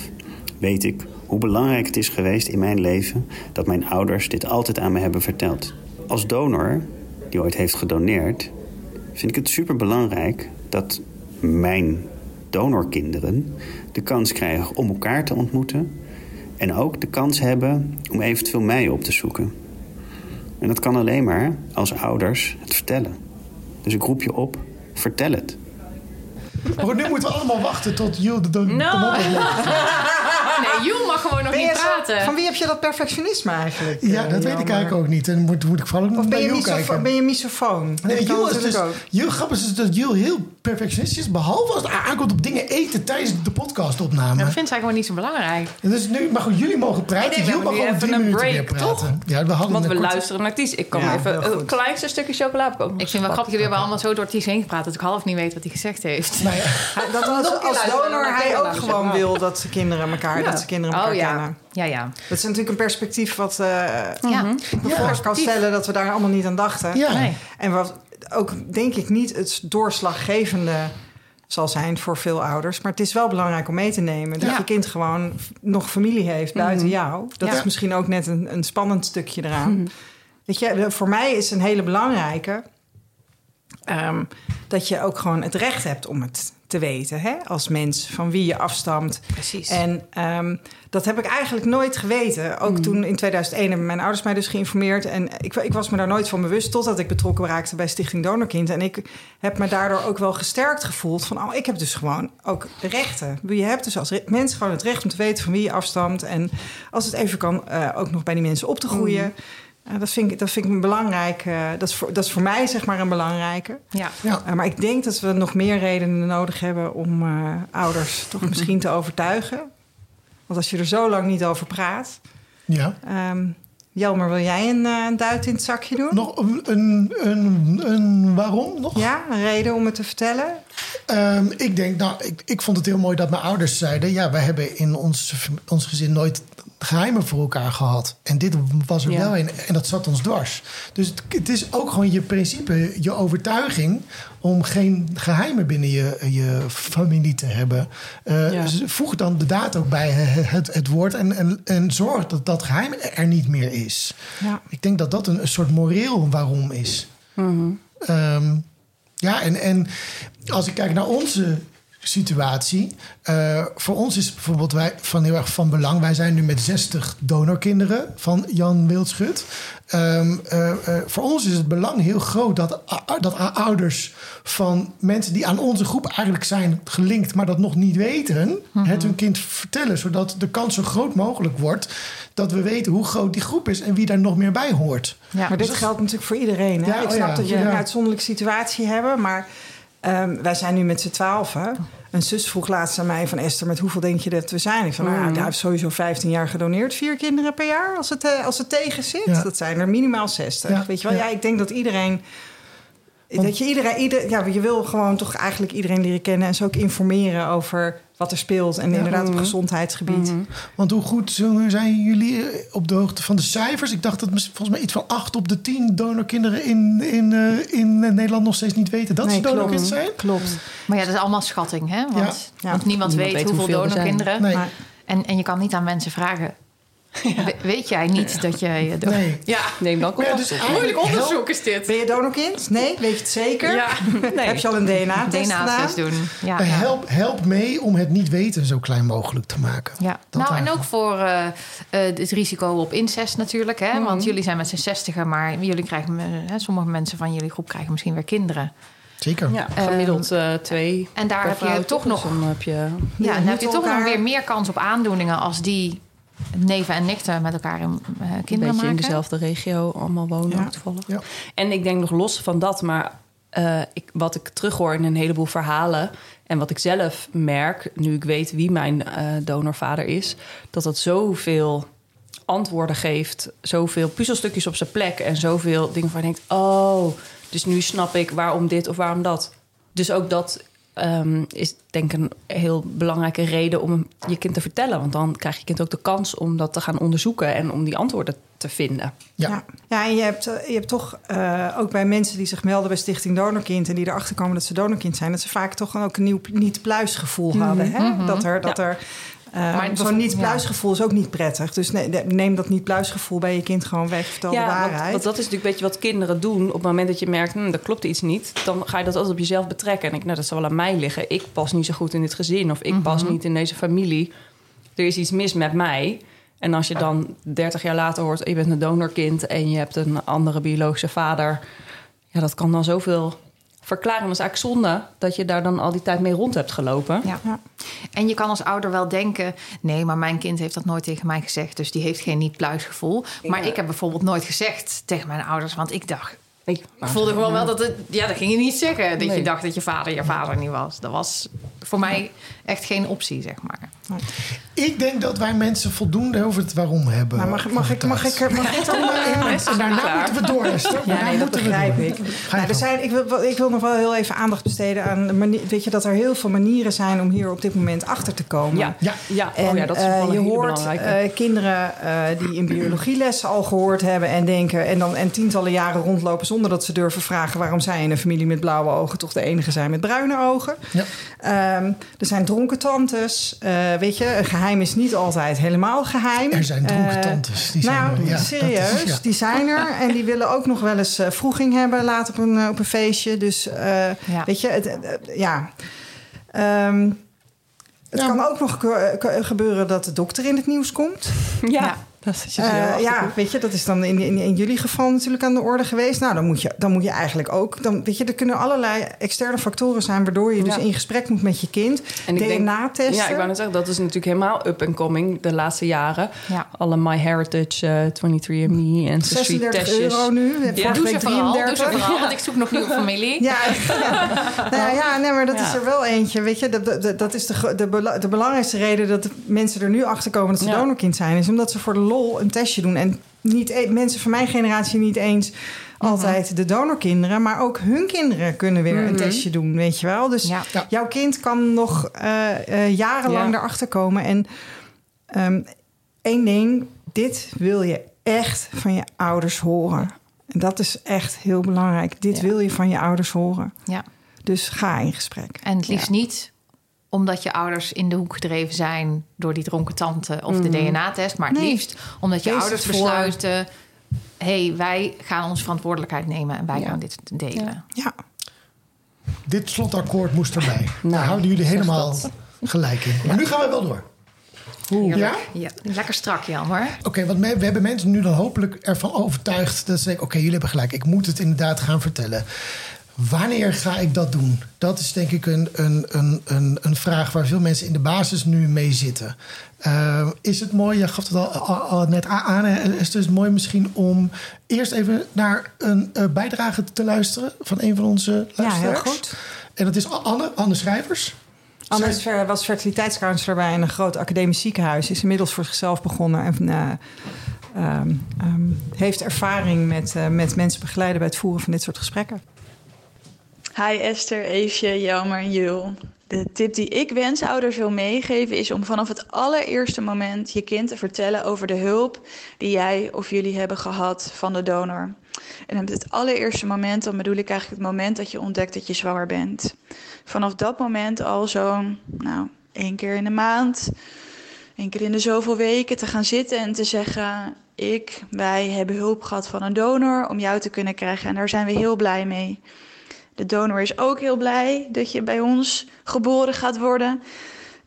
weet ik hoe belangrijk het is geweest in mijn leven dat mijn ouders dit altijd aan me hebben verteld. Als donor, die ooit heeft gedoneerd, vind ik het superbelangrijk dat mijn donorkinderen de kans krijgen om elkaar te ontmoeten en ook de kans hebben om eventueel mij op te zoeken. En dat kan alleen maar als ouders het vertellen. Dus ik roep je op, vertel het. Maar nu moeten we allemaal wachten tot Jules de Donor No. Nee, Joel mag gewoon nog Ben niet zo- praten. van wie heb je dat perfectionisme eigenlijk? Ja, eh, dat weet ik eigenlijk ook niet. En moet, moet ik vooral ook nog ben bij kijken. ben je misofoon? Dat Nee, is dus... grappig is dat Jules heel perfectionistisch is. Behalve als het aankomt op dingen eten tijdens de podcastopname. Dat vindt zij gewoon niet zo belangrijk. En dus nu, maar goed, jullie mogen praten. Jules mag gewoon even drie een minuten weer praten. Ja, we hadden Want we luisteren naar Ties. Ik kan even goed. kleinste stukje chocola heb ik vind het wel grappig, jullie hebben allemaal zo door het heen gepraat... dat ik half niet weet wat hij gezegd heeft. Nou Hij- Dat als, als donor hij ook gewoon wil dat ze kinderen elkaar, dat ze kinderen elkaar Oh ja. kennen. Ja, ja. Dat is natuurlijk een perspectief wat eh Ja. ik me voor kan stellen dat we daar allemaal niet aan dachten. ja. Nee. En wat ook denk ik niet het doorslaggevende zal zijn voor veel ouders. Maar het is wel belangrijk om mee te nemen. Dat Ja. je kind gewoon nog familie heeft buiten jou. Dat Ja. is misschien ook net een, een spannend stukje eraan. Weet je, voor mij is een hele belangrijke... ehm, dat je ook gewoon het recht hebt om het te weten hè? als mens, van wie je afstamt. Precies. En ehm, dat heb ik eigenlijk nooit geweten. Ook toen in 2001 hebben mijn ouders mij dus geïnformeerd. En ik, ik was me daar nooit van bewust totdat ik betrokken raakte bij Stichting Donorkind. En ik heb me daardoor ook wel gesterkt gevoeld van... oh, ik heb dus gewoon ook rechten. Je hebt dus als mens gewoon het recht om te weten van wie je afstamt. En als het even kan, eh, ook nog bij die mensen op te groeien. Eh, dat, vind ik, dat vind ik een belangrijk. eh, dat, is voor, dat is voor mij zeg maar een belangrijke. ja. Ja. Eh, maar ik denk dat we nog meer redenen nodig hebben om eh, ouders toch misschien te overtuigen. Want als je er zo lang niet over praat. Ja. Ehm Jelmer, wil jij een, eh, een duit in het zakje doen? Nog een, een, een, een waarom nog? Ja, een reden om het te vertellen? Ehm, ik denk, nou, ik, ik vond het heel mooi dat mijn ouders zeiden: ja, wij hebben in ons, ons gezin nooit geheimen voor elkaar gehad. En dit was er Ja. wel in. En dat zat ons dwars. Dus het, het is ook gewoon je principe, je overtuiging om geen geheimen binnen je, je familie te hebben. Eh, Ja. dus voeg dan de daad ook bij het, het woord en, en, en zorg dat dat geheim er niet meer is. Ja. Ik denk dat dat een, een soort moreel waarom is. Ehm, ja, en, en als ik kijk naar onze situatie. eh, voor ons is bijvoorbeeld wij van heel erg van belang. Wij zijn nu met 60 donorkinderen van Jan Wildschut. Ehm, eh, eh, voor ons is het belang heel groot dat, dat ouders van mensen die aan onze groep eigenlijk zijn gelinkt, maar dat nog niet weten, het hun kind vertellen. Zodat de kans zo groot mogelijk wordt dat we weten hoe groot die groep is en wie daar nog meer bij hoort. Ja. Maar dit geldt natuurlijk voor iedereen. Hè? Ja, ik oh snap ja, dat jullie ja. een uitzonderlijke situatie hebben, maar ehm, wij zijn nu met z'n twaalfen. Een zus vroeg laatst aan mij van Esther, met hoeveel denk je dat we zijn? Ik van, nou, hij heeft sowieso 15 jaar gedoneerd, vier kinderen per jaar als het, eh, als het tegen zit. Ja. Dat zijn er minimaal 60. Ja, Weet je wel? ja. Ja, ik denk dat iedereen. Dat je iedereen, ieder, ja, je wil gewoon toch eigenlijk iedereen leren kennen en ze ook informeren over wat er speelt. En inderdaad op gezondheidsgebied. Want hoe goed zo- zijn jullie eh, op de hoogte van de cijfers? Ik dacht dat volgens mij iets van 8 op de 10 donorkinderen in, in, eh, in Nederland nog steeds niet weten dat Nee, ze donorkind klopt. zijn. Klopt. Maar ja, dat is allemaal schatting, hè? Want, Ja. want niemand, Niemand weet, weet hoeveel, er donorkinderen. Nee. Maar- En, en je kan niet aan mensen vragen. We- weet jij niet dat jij... do- Nee. Ja, Neem dan ja, dus moeilijk onderzoek is dit. Ben je donorkind? Nee, weet je het zeker? Ja, Heb je al een DNA-test gedaan? DNA-test doen. Ja, Eh, ja. Help, help mee om het niet weten zo klein mogelijk te maken. Ja, Dat nou en ook voor eh, eh, het risico op incest natuurlijk. Hè? Want jullie zijn met z'n zestigen, maar jullie krijgen, hè, sommige mensen van jullie groep krijgen misschien weer kinderen. Zeker. Ja, gemiddeld eh, twee. En daar heb je toch nog, heb je... ja, dan heb je toch nog weer meer kans op aandoeningen als die neven en nichten met elkaar in, eh, een kinderen beetje in dezelfde regio allemaal wonen Ja. toevallig. Ja. En ik denk nog los van dat, maar eh, ik, wat ik terughoor in een heleboel verhalen... en wat ik zelf merk, nu ik weet wie mijn eh, donorvader is... dat dat zoveel antwoorden geeft, zoveel puzzelstukjes op zijn plek... en zoveel dingen waar je denkt, oh, dus nu snap ik waarom dit of waarom dat. Dus ook dat ehm, is denk ik een heel belangrijke reden om je kind te vertellen. Want dan krijgt je kind ook de kans om dat te gaan onderzoeken... en om die antwoorden te vinden. Ja. Ja. ja, en je hebt, eh, je hebt toch eh, ook bij mensen die zich melden bij Stichting Donorkind... en die erachter komen dat ze donorkind zijn... dat ze vaak toch ook een nieuw niet-pluisgevoel hadden. Hè? Dat er... Dat er eh, Maar zo'n niet-pluisgevoel is ook niet prettig. Dus ne- ne- neem dat niet-pluisgevoel bij je kind gewoon weg. Vertel de want, waarheid. want dat is natuurlijk een beetje wat kinderen doen. Op het moment dat je merkt, hm, er klopt iets niet... dan ga je dat altijd op jezelf betrekken. En denk, nou, dat zal wel aan mij liggen. Ik pas niet zo goed in dit gezin. Of ik pas niet in deze familie. Er is iets mis met mij. En als je dan 30 jaar later hoort... je bent een donorkind en je hebt een andere biologische vader... ja, dat kan dan zoveel verklaren. Dat is eigenlijk zonde dat je daar dan al die tijd mee rond hebt gelopen. Ja. Ja. En je kan als ouder wel denken... nee, maar mijn kind heeft dat nooit tegen mij gezegd... dus die heeft geen niet-pluisgevoel. Maar ik heb bijvoorbeeld nooit gezegd tegen mijn ouders... want ik dacht... Ik voelde gewoon wel dat het... Ja, dat ging je niet zeggen. Dat Nee. je dacht dat je vader je vader niet was. Dat was voor mij echt geen optie, zeg maar. Ik denk dat wij mensen voldoende over het waarom hebben. Maar mag, mag, ik, mag, ik, mag ik dan... eh, daarna moeten we door, Esther. Ja, Daarna nee, dat moeten we begrijp ik. Nou, er zijn, ik, wil, ik wil nog wel heel even aandacht besteden aan... de manier, weet je, dat er heel veel manieren zijn om hier op dit moment achter te komen. Ja, Ja. ja. En oh ja, dat is eh, je hoort eh, kinderen eh, die in biologielessen al gehoord hebben en denken... En, dan, en tientallen jaren rondlopen zonder dat ze durven vragen... waarom zij in een familie met blauwe ogen toch de enige zijn met bruine ogen. Ja. Ehm, er zijn dronken tantes. Eh, weet je, een geheim is niet altijd helemaal geheim. Er zijn dronken Eh, tantes. Die zijn nou, er. Ja, is- serieus, ja. die zijn er. En die willen ook nog wel eens eh, vroeging hebben laat op een, op een feestje. Dus eh, Ja. weet je, het, ja... Ehm, het Ja. kan ook nog ge- ge- gebeuren dat de dokter in het nieuws komt. Ja, dat dus Eh, ja, weet je, dat is dan in, in, in jullie geval natuurlijk aan de orde geweest. Nou, dan moet je, dan moet je eigenlijk ook. Dan, weet je, er kunnen allerlei externe factoren zijn waardoor je dus Ja. in gesprek moet met je kind. En ik denk- DNA-testen. Ja, ik wou net zeggen, dat is natuurlijk helemaal up and coming de laatste jaren. Ja. Alle MyHeritage, eh 23andMe en 36 euro nu. Ja. Vorige Doe ze vooral, doe ze 33. vooral, want ik zoek nog nieuwe familie. Ja, ja. Nou ja, ja, nee, maar dat Ja. is er wel eentje. Weet je, dat, dat, dat is de, de, de belangrijkste reden dat de mensen er nu achter komen dat ze Ja. donorkind zijn, is omdat ze voor de een testje doen. En niet e- mensen van mijn generatie niet eens altijd de donorkinderen, maar ook hun kinderen kunnen weer een testje doen, weet je wel. Dus Ja. Jouw kind kan nog eh, eh, jarenlang Ja. erachter komen. En ehm, één ding, dit wil je echt van je ouders horen. En dat is echt heel belangrijk. Dit Ja. wil je van je ouders horen. Ja. Dus ga in gesprek. En het liefst niet omdat je ouders in de hoek gedreven zijn door die dronken tante of de DNA-test, maar het Nee. liefst omdat je Wees ouders besluiten: hé, hey, wij gaan onze verantwoordelijkheid nemen en wij Ja. gaan dit delen. Ja. Dit slotakkoord moest erbij. Nou, Daar houden jullie helemaal dat. gelijk in. Maar nu gaan we wel door. Heerlijk. Ja? ja? Lekker strak, Jelmer. Oké, want we hebben mensen nu dan hopelijk ervan overtuigd dat ze denken: oké, jullie hebben gelijk, ik moet het inderdaad gaan vertellen. Wanneer ga ik dat doen? Dat is denk ik een, een, een, een, vraag waar veel mensen in de basis nu mee zitten. Eh, is het mooi, je gaf het al, al, al net aan, is het dus mooi misschien om eerst even naar een eh, bijdrage te luisteren van een van onze ja, luisteraars? heel goed. En dat is Anne, Anne Schrijvers. Ver- was fertiliteitscounselor bij een groot academisch ziekenhuis. Is inmiddels voor zichzelf begonnen. En eh, ehm, ehm, heeft ervaring met, met mensen begeleiden bij het voeren van dit soort gesprekken. Hi Esther, Eefje, Jelmer en Jul. De tip die ik wensouders wil meegeven is om vanaf het allereerste moment je kind te vertellen over de hulp die jij of jullie hebben gehad van de donor. En op het allereerste moment, dan bedoel ik eigenlijk het moment dat je ontdekt dat je zwanger bent. Vanaf dat moment al zo'n, nou, één keer in de maand, één keer in de zoveel weken te gaan zitten en te zeggen: Ik, wij hebben hulp gehad van een donor om jou te kunnen krijgen. En daar zijn we heel blij mee. De donor is ook heel blij dat je bij ons geboren gaat worden.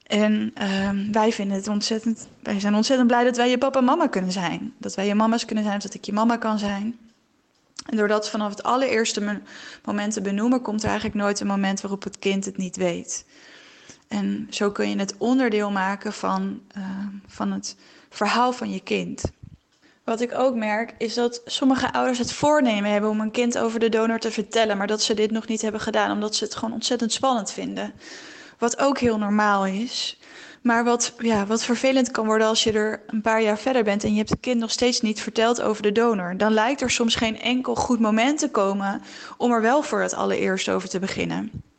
En ehm, wij vinden het ontzettend. Wij zijn ontzettend blij dat wij je papa en mama kunnen zijn. Dat wij je mama's kunnen zijn, dat ik je mama kan zijn. En doordat vanaf het allereerste mo- moment te benoemen, komt er eigenlijk nooit een moment waarop het kind het niet weet. En zo kun je het onderdeel maken van, ehm, van het verhaal van je kind. Wat ik ook merk is dat sommige ouders het voornemen hebben om een kind over de donor te vertellen, maar dat ze dit nog niet hebben gedaan omdat ze het gewoon ontzettend spannend vinden. Wat ook heel normaal is. Maar wat, ja, wat vervelend kan worden als je er een paar jaar verder bent en je hebt het kind nog steeds niet verteld over de donor. Dan lijkt er soms geen enkel goed moment te komen om er wel voor het allereerst over te beginnen.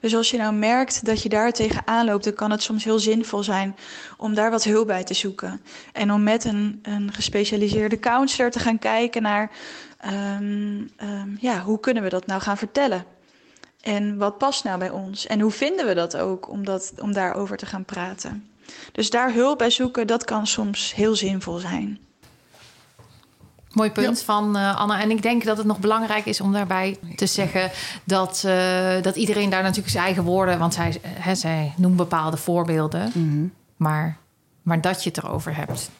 Dus als je nou merkt dat je daar tegenaan loopt, dan kan het soms heel zinvol zijn om daar wat hulp bij te zoeken. En om met een, een gespecialiseerde counselor te gaan kijken naar ehm, ehm, ja, hoe kunnen we dat nou gaan vertellen. En wat past nou bij ons? En hoe vinden we dat ook om, dat, om daarover te gaan praten? Dus daar hulp bij zoeken, dat kan soms heel zinvol zijn. Mooi punt van eh, Anna. En ik denk dat het nog belangrijk is om daarbij te zeggen dat, eh, dat iedereen daar natuurlijk zijn eigen woorden, want zij, hè, zij noemt bepaalde voorbeelden, maar, maar dat je het erover hebt,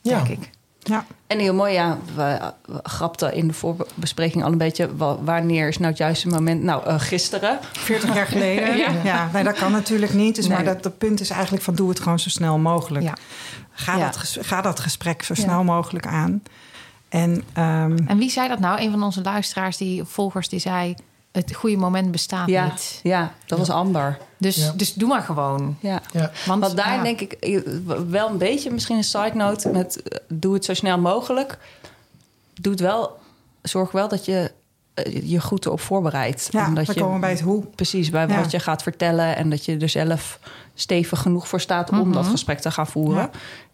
Ja. denk ik. Ja. En heel mooi, ja, we, we grapten in de voorbespreking al een beetje... wa- wanneer is nou het juiste moment? Nou, eh, gisteren. 40 jaar geleden. Ja. ja. nee, dat kan natuurlijk niet. Dus Nee. Maar dat, dat punt is eigenlijk van doe het gewoon zo snel mogelijk. Ja. Ga, Ja. dat, ga dat gesprek zo Ja. snel mogelijk aan. En ehm, En wie zei dat nou? Een van onze luisteraars, die volgers, die zei: Het goede moment bestaat Ja, niet. ja, dat was Amber. Dus, Ja. dus doe maar gewoon. Ja. Ja. Want, Want daar ja. denk ik wel een beetje, misschien een side note met eh, doe het zo snel mogelijk. Doe het wel, zorg wel dat je eh, je goed erop voorbereidt. ja, En dat we je, komen bij het hoe. Precies, bij Ja. wat je gaat vertellen en dat je er zelf stevig genoeg voor staat om dat gesprek te gaan voeren. Ja.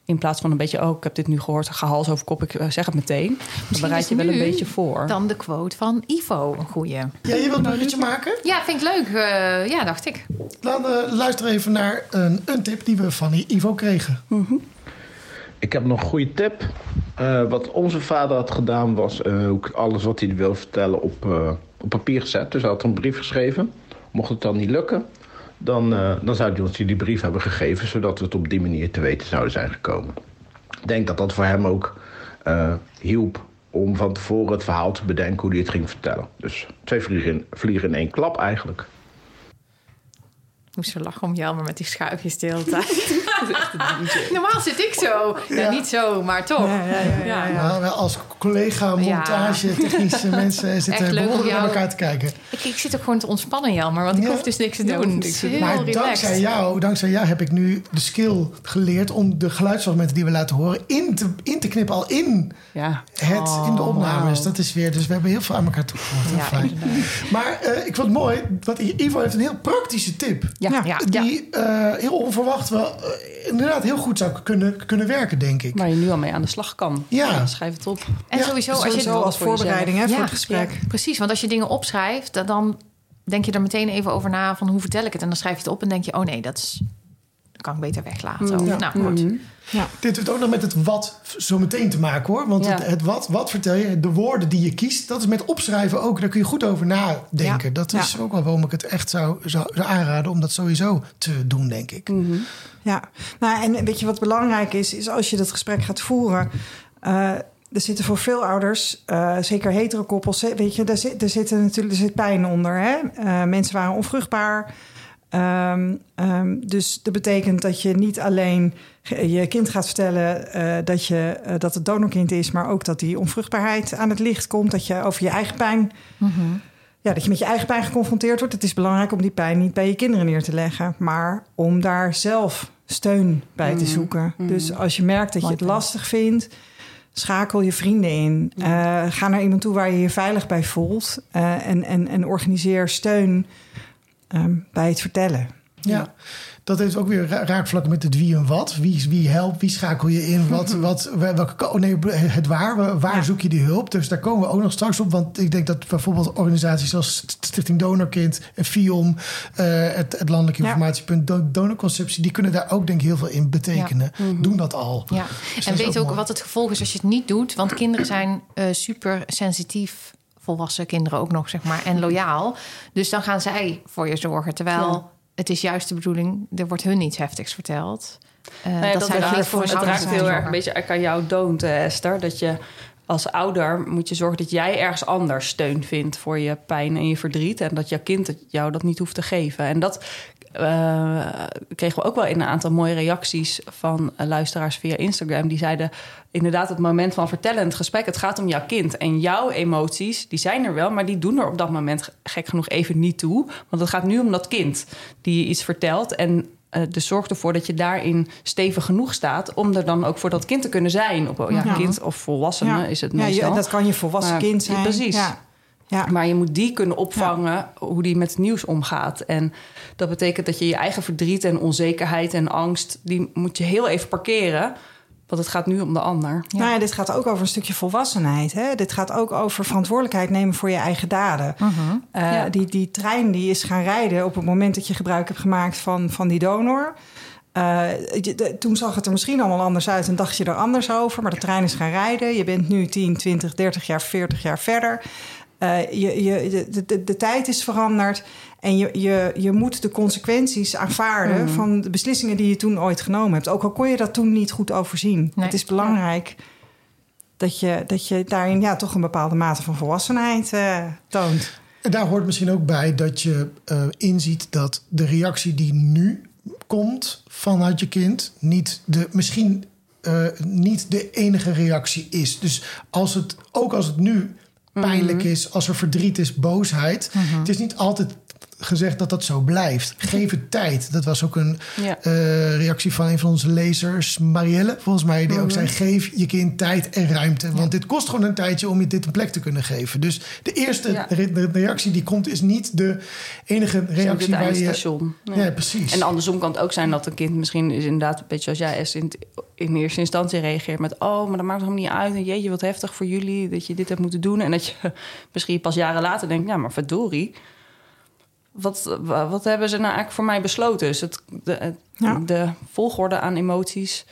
In plaats van een beetje, oh, ik heb dit nu gehoord, ga hals over kop, ik eh, zeg het meteen. Dan bereid je wel een beetje voor. Dan de quote van Ivo, een goeie. Ja, je wilt een bruggetje maken? Ja, vind ik leuk. eh, ja, dacht ik. Laten we luisteren even naar een, een tip die we van Ivo kregen. Ik heb nog een goede tip. Eh, wat onze vader had gedaan was eh, ook alles wat hij wilde vertellen op, eh, op papier gezet. Dus hij had een brief geschreven. Mocht het dan niet lukken, dan, uh, dan zou hij ons die brief hebben gegeven, zodat we het op die manier te weten zouden zijn gekomen. Ik denk dat dat voor hem ook uh, hielp om van tevoren het verhaal te bedenken hoe hij het ging vertellen. Dus twee vliegen in, vliegen in één klap eigenlijk. Ik moest zo lachen om Jelmer met die schuifjes de hele tijd. Normaal zit ik zo. Ja. niet zo, maar toch. Ja, ja, ja, wel als collega montage, technische mensen zitten behoorlijk naar elkaar te kijken. Ik, ik, zit ook gewoon te ontspannen, Jelmer, want ik hoef dus niks te doen. heel maar dankzij jou, dankzij jou heb ik nu de skill geleerd om de geluidsfragmenten die we laten horen in te, in te knippen al in het in de opnames. Dat is weer, dus we hebben heel veel aan elkaar toegevoegd. Maar uh, ik vond het mooi, want Ivo heeft een heel praktische tip. Ja, ja, die uh, heel onverwacht wel uh, inderdaad heel goed zou kunnen, kunnen werken, denk ik. Waar je nu al mee aan de slag kan. Ja. schrijf het op. En sowieso, als je als voorbereiding hè, voor het gesprek. precies, want als je dingen opschrijft, dan denk je er meteen even over na van hoe vertel ik het. En dan schrijf je het op en denk je, oh nee, dat, is, kan ik beter weglaten. Mm, nou, goed. Mm. Ja. Dit heeft ook nog met het wat zo meteen te maken hoor. Want het, het, wat, wat vertel je, de woorden die je kiest, dat is met opschrijven ook. Daar kun je goed over nadenken. Dat is ook wel waarom ik het echt zou, zou, aanraden om dat sowieso te doen, denk ik. Mm -hmm. Ja, nou en weet je wat belangrijk is, is als je dat gesprek gaat voeren. Uh, er zitten voor veel ouders, uh, zeker hetero koppels, weet je, er zit, er zitten natuurlijk er zit pijn onder. Hè? Uh, mensen waren onvruchtbaar. Um, um, dus dat betekent dat je niet alleen je kind gaat vertellen uh, dat, je, dat het donorkind is, maar ook dat die onvruchtbaarheid aan het licht komt. Dat je over je eigen pijn. Mm -hmm. Ja, dat je met je eigen pijn geconfronteerd wordt. Het is belangrijk om die pijn niet bij je kinderen neer te leggen, maar om daar zelf steun bij mm -hmm. te zoeken. Mm -hmm. Dus als je merkt dat je het lastig vindt, schakel je vrienden in. Uh, ga naar iemand toe waar je je veilig bij voelt en, en, en organiseer steun um, bij het vertellen. Ja. Dat heeft ook weer raakvlakken met het wie en wat. Wie, wie helpt, wie schakel je in, wat, wat, welke, oh nee, het waar, waar ja. zoek je die hulp? Dus daar komen we ook nog straks op. Want ik denk dat bijvoorbeeld organisaties zoals Stichting Donorkind en FIOM, uh, het, het Landelijk Informatiepunt ja. Donorconceptie, die kunnen daar ook denk ik heel veel in betekenen. Ja. Doen dat al. Ja. Dus en weet ook, wat het gevolg is als je het niet doet. Want kinderen zijn uh, super sensitief volwassen kinderen ook nog, zeg maar, en loyaal. Dus dan gaan zij voor je zorgen. Terwijl. Het is juist de bedoeling, er wordt hun iets heftigs verteld. Uh, nee, dat, dat dan voor het raakt heel erg een beetje aan jou doont, Esther. Dat je als ouder moet je zorgen dat jij ergens anders steun vindt voor je pijn en je verdriet. En dat jouw kind jou dat niet hoeft te geven. En dat uh, kregen we ook wel in een aantal mooie reacties van uh, luisteraars via Instagram. Die zeiden inderdaad het moment van vertellen het gesprek. Het gaat om jouw kind. En jouw emoties, die zijn er wel, maar die doen er op dat moment gek genoeg even niet toe. Want het gaat nu om dat kind die je iets vertelt. En uh, dus zorg ervoor dat je daarin stevig genoeg staat om er dan ook voor dat kind te kunnen zijn. Op ja, ja. kind of volwassene ja. is het meestal. Ja, dat kan je volwassen maar, kind zijn. Precies. Ja. Ja. Maar je moet die kunnen opvangen hoe die met het nieuws omgaat. En dat betekent dat je je eigen verdriet en onzekerheid en angst... die moet je heel even parkeren. Want het gaat nu om de ander. Ja. Nou ja, dit gaat ook over een stukje volwassenheid. Hè? Dit gaat ook over verantwoordelijkheid nemen voor je eigen daden. Uh -huh. uh, ja. die, die trein die is gaan rijden op het moment dat je gebruik hebt gemaakt van, van die donor... Uh, de, toen zag het er misschien allemaal anders uit en dacht je er anders over. Maar de trein is gaan rijden. Je bent nu 10, 20, 30 jaar, 40 jaar verder. Uh, je, je, de, de, de, tijd is veranderd en je, je, je moet de consequenties aanvaarden mm. van de beslissingen die je toen ooit genomen hebt. Ook al kon je dat toen niet goed overzien. Nee. Het is belangrijk ja. dat, je, dat je daarin ja, toch een bepaalde mate van volwassenheid uh, toont. En daar hoort misschien ook bij dat je uh, inziet dat de reactie die nu komt vanuit je kind niet de misschien niet de enige reactie is. Dus als het, ook als het nu pijnlijk is, als er verdriet is, boosheid. Mm -hmm. Het is niet altijd gezegd dat dat zo blijft. Geef het tijd. Dat was ook een ja. uh, reactie van een van onze lezers, Marielle, volgens mij, die ook zei: geef je kind tijd en ruimte. Want dit kost gewoon een tijdje om je dit een plek te kunnen geven. Dus de eerste ja. re reactie die komt, is niet de enige reactie waar je. Ja. precies. En andersom kan het ook zijn dat een kind misschien is inderdaad een beetje zoals jij is in, in eerste instantie reageert met: Oh, maar dat maakt het helemaal niet uit. En jeetje, wat heftig voor jullie dat je dit hebt moeten doen. En dat je misschien pas jaren later denkt: Ja, maar verdorie wat, wat hebben ze nou eigenlijk voor mij besloten? Dus het, de, ja. de volgorde aan emoties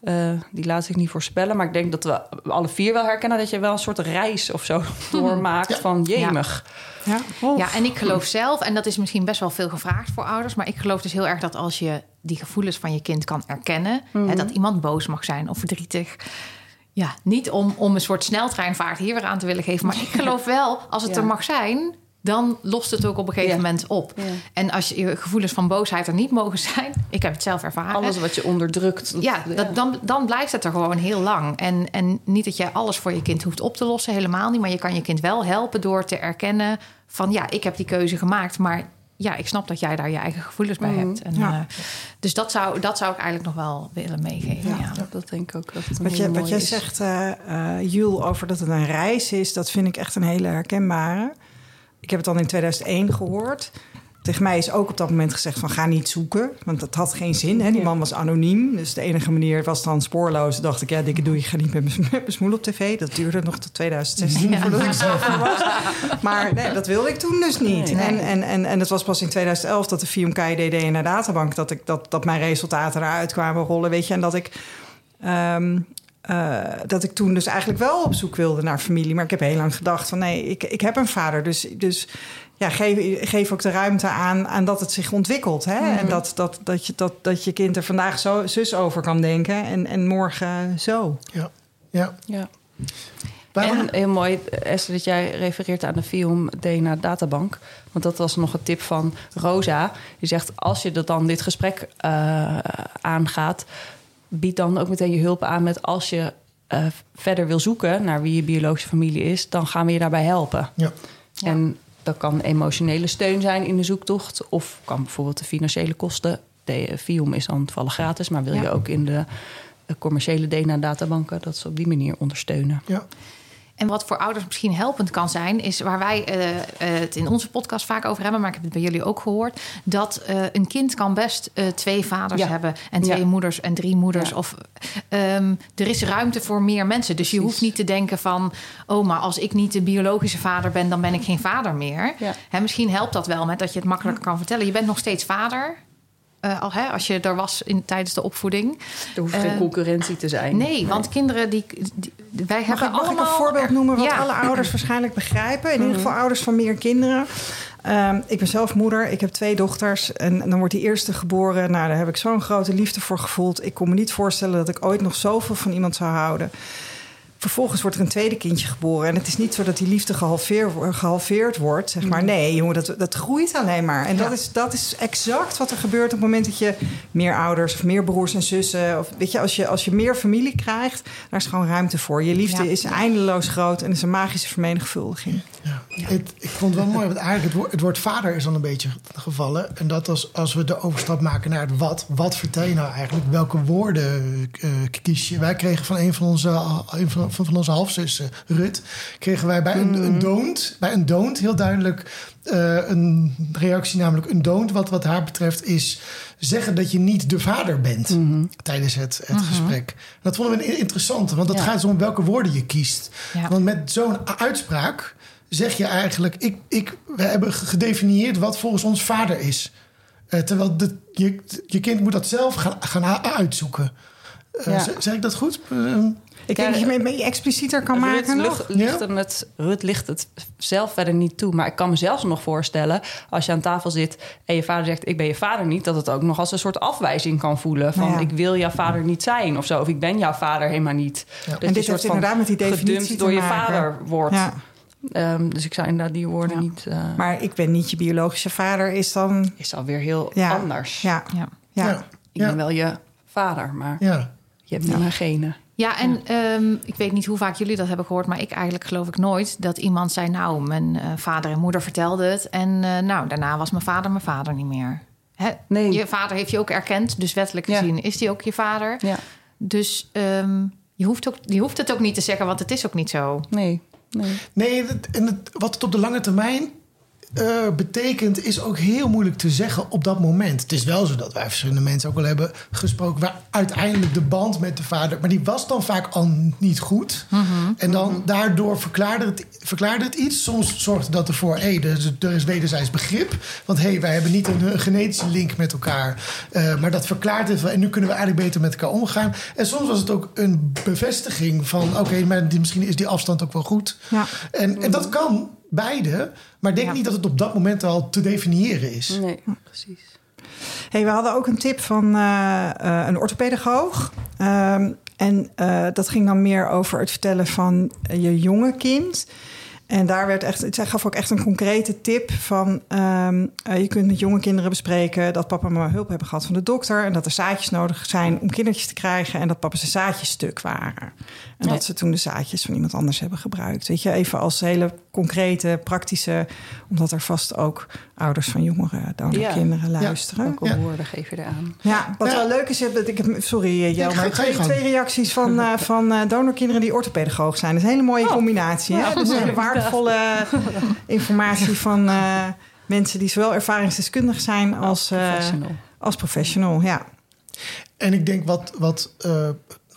Eh, die laat zich niet voorspellen. Maar ik denk dat we alle vier wel herkennen dat je wel een soort reis of zo doormaakt van jemig. Ja. Ja, en ik geloof zelf, en dat is misschien best wel veel gevraagd voor ouders, maar ik geloof dus heel erg dat als je die gevoelens van je kind kan erkennen, hè, dat iemand boos mag zijn of verdrietig. Ja, niet om, om een soort sneltreinvaart hier weer aan te willen geven, maar ik geloof wel, als het Ja. er mag zijn, dan lost het ook op een gegeven Ja. moment op. Ja. En als je gevoelens van boosheid er niet mogen zijn, ik heb het zelf ervaren. Alles wat je onderdrukt. dat- Ja, dat, dan, dan blijft het er gewoon heel lang. En, en niet dat jij alles voor je kind hoeft op te lossen, helemaal niet. Maar je kan je kind wel helpen door te erkennen van ja, ik heb die keuze gemaakt. Maar ja, ik snap dat jij daar je eigen gevoelens bij hebt. En, Ja. eh, dus dat zou, dat zou ik eigenlijk nog wel willen meegeven. Ja. Ja, dat denk ik ook. Dat het een Wat, je, wat jij is. zegt, eh eh, Jules, over dat het een reis is, dat vind ik echt een hele herkenbare. Ik heb het dan in 2001 gehoord. Tegen mij is ook op dat moment gezegd van ga niet zoeken, want dat had geen zin. Hè? Die man was anoniem, dus de enige manier was dan spoorloos. Dacht ik, ja, dikke doe, ik ga niet met mijn- smoel op tv. Dat duurde nog tot 2016 voordat ik zover was. Maar nee, dat wilde ik toen dus niet. Nee. En, en, en, en het was pas in 2011 dat de FIUM-KID in de databank... Dat, ik, dat, dat mijn resultaten eruit kwamen rollen, weet je. En dat ik... ehm, eh, dat ik toen dus eigenlijk wel op zoek wilde naar familie. Maar ik heb heel lang gedacht van nee, ik, ik heb een vader. Dus, dus ja, geef, geef ook de ruimte aan, aan dat het zich ontwikkelt. Hè? En dat, dat, dat, je, dat, dat je kind er vandaag zo, zus over kan denken en, en morgen zo. Ja. ja. Ja. Waarom- En heel mooi, Esther, dat jij refereert aan de film DNA Databank. Want dat was nog een tip van Rosa. Die zegt, als je dat dan dit gesprek eh, aangaat... bied dan ook meteen je hulp aan met als je eh, verder wil zoeken... naar wie je biologische familie is, dan gaan we je daarbij helpen. Ja. En dat kan emotionele steun zijn in de zoektocht... of kan bijvoorbeeld de financiële kosten. De FIOM is dan toevallig gratis... maar wil je ook in de eh, commerciële DNA-databanken... dat ze op die manier ondersteunen. Ja. En wat voor ouders misschien helpend kan zijn, is waar wij eh, eh, het in onze podcast vaak over hebben, maar ik heb het bij jullie ook gehoord, dat eh, een kind kan best twee vaders Ja. hebben en twee Ja. moeders en drie moeders. Ja. Of ehm, er is ruimte voor meer mensen. Dus je Precies. hoeft niet te denken van, oh, maar als ik niet de biologische vader ben, dan ben ik geen vader meer. Hè, misschien helpt dat wel met dat je het makkelijker kan vertellen. Je bent nog steeds vader. Eh, al, hè, als je er was in, tijdens de opvoeding. Er hoeft Eh, geen concurrentie te zijn. Nee, want kinderen die, die- wij Mag, hebben ik, mag allemaal ik een voorbeeld noemen wat Ja. alle ouders waarschijnlijk begrijpen? In ieder geval ouders van meer kinderen. Ehm, ik ben zelf moeder, ik heb twee dochters. En, en dan wordt die eerste geboren. Nou, daar heb ik zo'n grote liefde voor gevoeld. Ik kon me niet voorstellen dat ik ooit nog zoveel van iemand zou houden. Vervolgens wordt er een tweede kindje geboren. En het is niet zo dat die liefde gehalveerd, gehalveerd wordt. Zeg maar. Nee, jongen, dat, dat groeit alleen maar. En dat, is, dat is exact wat er gebeurt op het moment dat je meer ouders of meer broers en zussen. Of weet je, als je, als je meer familie krijgt, daar is gewoon ruimte voor. Je liefde Ja. is eindeloos groot en is een magische vermenigvuldiging. Ja. Het, ik vond het wel mooi, want eigenlijk het woord, het woord vader is dan een beetje gevallen. En dat als, als we de overstap maken naar het wat. Wat vertel je nou eigenlijk? Welke woorden eh, kies je? Wij kregen van een van onze, een van, van onze halfzussen, Rut... kregen wij bij een, een don't, bij een don't heel duidelijk eh, een reactie. Namelijk een don't, wat, wat haar betreft, is zeggen dat je niet de vader bent tijdens het, het gesprek. Dat vonden we interessant, want dat Ja. gaat dus om welke woorden je kiest. Ja. Want met zo'n uitspraak zeg je eigenlijk... Ik, ik, we hebben gedefinieerd wat volgens ons vader is. Eh, terwijl de, je, je kind moet dat zelf gaan, gaan uitzoeken. Eh, Ja. Zeg ik dat goed? Eh, Ik Ja, denk dat je het mee explicieter kan maken nog. lucht, ligt hem het, Rut ligt het zelf verder niet toe. Maar ik kan me zelfs nog voorstellen... als je aan tafel zit en je vader zegt... ik ben je vader niet... dat het ook nog als een soort afwijzing kan voelen. Van Ja. ik wil jouw vader niet zijn of zo. Of ik ben jouw vader helemaal niet. Ja. Dat En je dit soort heeft van inderdaad met die definitie gedumpt te door je vader wordt. Ehm, dus ik zou inderdaad die woorden Ja. niet... eh Maar ik ben niet je biologische vader, is dan... is alweer heel Ja. anders. Ja, Ja. ja. ja. Ik ben wel je vader, maar Ja. je hebt niet mijn genen. Ja, en ehm, ik weet niet hoe vaak jullie dat hebben gehoord, maar ik eigenlijk geloof ik nooit dat iemand zei: Nou, mijn eh, vader en moeder vertelden het. En eh, nou, daarna was mijn vader mijn vader niet meer. Hè? Nee. Je vader heeft je ook erkend, dus wettelijk Ja. gezien is die ook je vader. Ja, Dus ehm, je, hoeft ook, je hoeft het ook niet te zeggen, want het is ook niet zo. nee. Nee. Nee, wat het op de lange termijn eh, betekent, is ook heel moeilijk te zeggen op dat moment. Het is wel zo dat wij verschillende mensen ook al hebben gesproken... waar uiteindelijk de band met de vader... maar die was dan vaak al niet goed. En dan daardoor verklaarde het, verklaarde het iets. Soms zorgde dat ervoor, hé, hey, er, is- er is wederzijds begrip. Want hé, hey, wij hebben niet een, een genetische link met elkaar. eh, maar dat verklaart het wel. En nu kunnen we eigenlijk beter met elkaar omgaan. En soms was het ook een bevestiging van... oké, maar die, misschien is die afstand ook wel goed. Ja. En, en dat kan beide. Maar denk Ja. niet dat het op dat moment al te definiëren is. Nee, precies. Hey, we hadden ook een tip van eh, eh, een orthopedagoog. Ehm, en eh, dat ging dan meer over het vertellen van je jonge kind. En daar werd echt, zij gaf ook echt een concrete tip van... ehm, eh, je kunt met jonge kinderen bespreken dat papa en mama hulp hebben gehad van de dokter... en dat er zaadjes nodig zijn om kindertjes te krijgen... en dat papa's zaadjes stuk waren. En dat ze toen de zaadjes van iemand anders hebben gebruikt. Weet je, even als hele concrete, praktische... omdat er vast ook ouders van jongere donorkinderen luisteren. Ook al Ja. woorden geef je eraan. Ja, wat Ja. wel leuk is, dat ik heb, sorry eh, Jel, Ja, maar twee, twee reacties van, eh, van eh, donorkinderen die orthopedagoog zijn. Dat is een hele mooie combinatie. Hè? Dus hele waardevolle informatie van eh, mensen die zowel ervaringsdeskundig zijn als, eh, Professional. als professional. Ja. En ik denk wat, wat eh,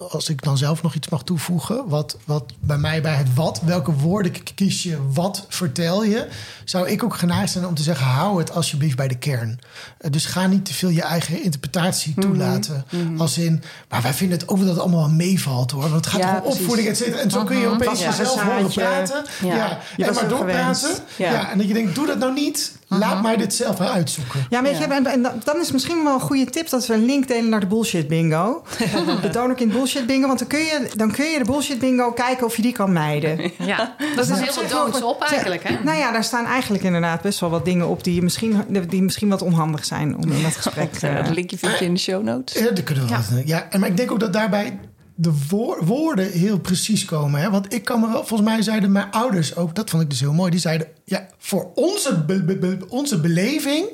als ik dan zelf nog iets mag toevoegen, wat, wat bij mij bij het wat, welke woorden kies je, wat vertel je, zou ik ook geneigd zijn om te zeggen: hou het alsjeblieft bij de kern. Eh, dus ga niet te veel je eigen interpretatie Mhm. toelaten. Als in, maar wij vinden het ook dat het allemaal wel meevalt hoor. Want het gaat Ja, om opvoeding, et cetera. En zo kun je opeens jezelf een horen praten. Ja. Ja. Maar doorpraten. Ja. Ja. En dat je denkt: doe dat nou niet. Laat mij dit zelf uitzoeken. Ja, weet je, Ja. en, en dan is misschien wel een goede tip dat we een link delen naar de bullshit bingo. de donorkind bullshit bingo. Want dan kun, je, dan kun je de bullshit bingo kijken of je die kan mijden. Ja, dat is heel veel doods op eigenlijk, hè? Nou ja, daar staan eigenlijk inderdaad best wel wat dingen op die, je misschien, die misschien wat onhandig zijn om in dat gesprek Ja, eh, dat linkje vind je in de show notes. Ja, dat kunnen we Ja. wel. Ja, en maar ik denk ook dat daarbij de woor- woorden heel precies komen. Hè? Want ik kan me wel, volgens mij zeiden mijn ouders ook, dat vond ik dus heel mooi. Die zeiden, ja, voor onze, be- be- be- onze beleving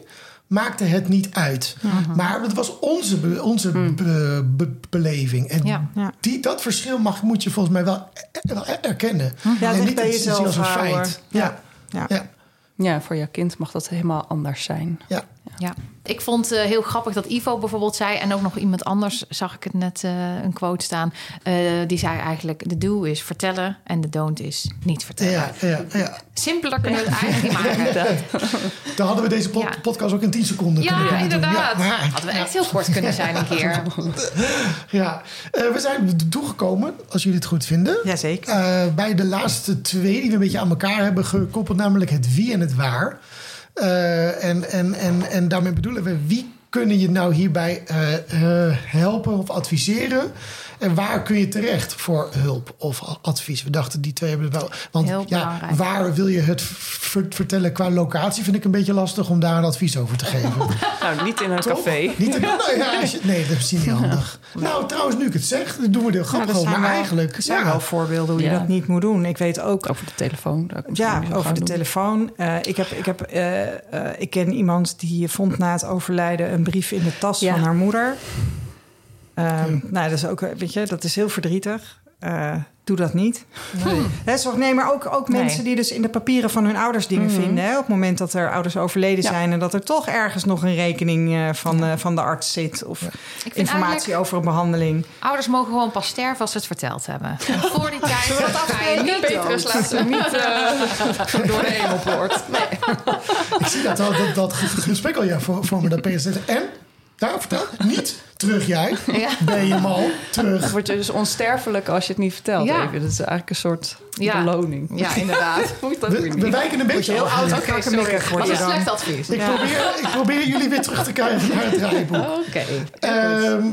maakte het niet uit. Maar het was onze, be- onze be- be- beleving. En Ja. Ja. Die, dat verschil mag, moet je volgens mij wel, er- wel erkennen. Ja, en niet bij jezelf als een houden. feit. Ja. Ja. Ja. Ja. Ja, voor jouw kind mag dat helemaal anders zijn. Ja. Ja, ik vond het heel grappig dat Ivo bijvoorbeeld zei... en ook nog iemand anders zag ik het net eh, een quote staan... eh, die zei eigenlijk, de do is vertellen en de don't is niet vertellen. Ja, ja, ja. Simpeler kunnen we het eigenlijk niet maken. Dan hadden we deze pod- Ja. podcast ook in 10 seconden kunnen, Ja, kunnen inderdaad. maar- Hadden we echt heel kort kunnen zijn een keer. Ja, Eh, we zijn toegekomen, als jullie het goed vinden. Jazeker. Eh, bij de laatste twee die we een beetje aan elkaar hebben gekoppeld, namelijk het wie en het waar. Eh, en, en, en, en daarmee bedoelen we wie kunnen je nou hierbij eh, eh, helpen of adviseren? En waar kun je terecht voor hulp of advies? We dachten die twee hebben we wel. Want Heel ja, belangrijk. waar wil je het ver- vertellen qua locatie? Vind ik een beetje lastig om daar een advies over te geven. Nou, niet in een Toch? café. Niet nou ja, je- nee, dat is misschien niet handig. Nou, trouwens, nu ik het zeg, dan doen we heel Ja, grappig over. zijn Maar wel- eigenlijk, er zijn ja. wel voorbeelden hoe je Ja. dat niet moet doen. Ik weet ook Over de telefoon. Ja, over de doen. telefoon. Eh, ik, heb, ik, heb, eh, eh, ik ken iemand die vond na het overlijden een brief in de tas Ja. van haar moeder. Ehm, Nou, dat is ook, weet je, dat is heel verdrietig. Eh, doe dat niet. Hè, zorg, nee, maar ook, ook Nee. mensen die dus in de papieren van hun ouders dingen vinden. Hè, op het moment dat er ouders overleden Ja. zijn en dat er toch ergens nog een rekening eh, van, eh, van de arts zit. Of informatie over een behandeling. ouders mogen gewoon pas sterven als ze het verteld hebben. En voor die tijd ga je niet Petrus ze niet eh, door de hemelpoort. Nee. Ik zie dat, al, dat, dat gesprek al ja, voor, voor me. Dat zegt, en? Daar, vertel. Niet. Terug jij. Ja. Ben je mal. Dan Terug. word je dus onsterfelijk als je het niet vertelt. Ja. Even. Dat is eigenlijk een soort Ja. beloning. Ja, inderdaad. Moet dat We, we wijken een beetje heel af. oud Oké, een dan. slecht advies. Ik, probeer, ik probeer jullie weer terug te krijgen naar het draaiboek. Oké. Ehm,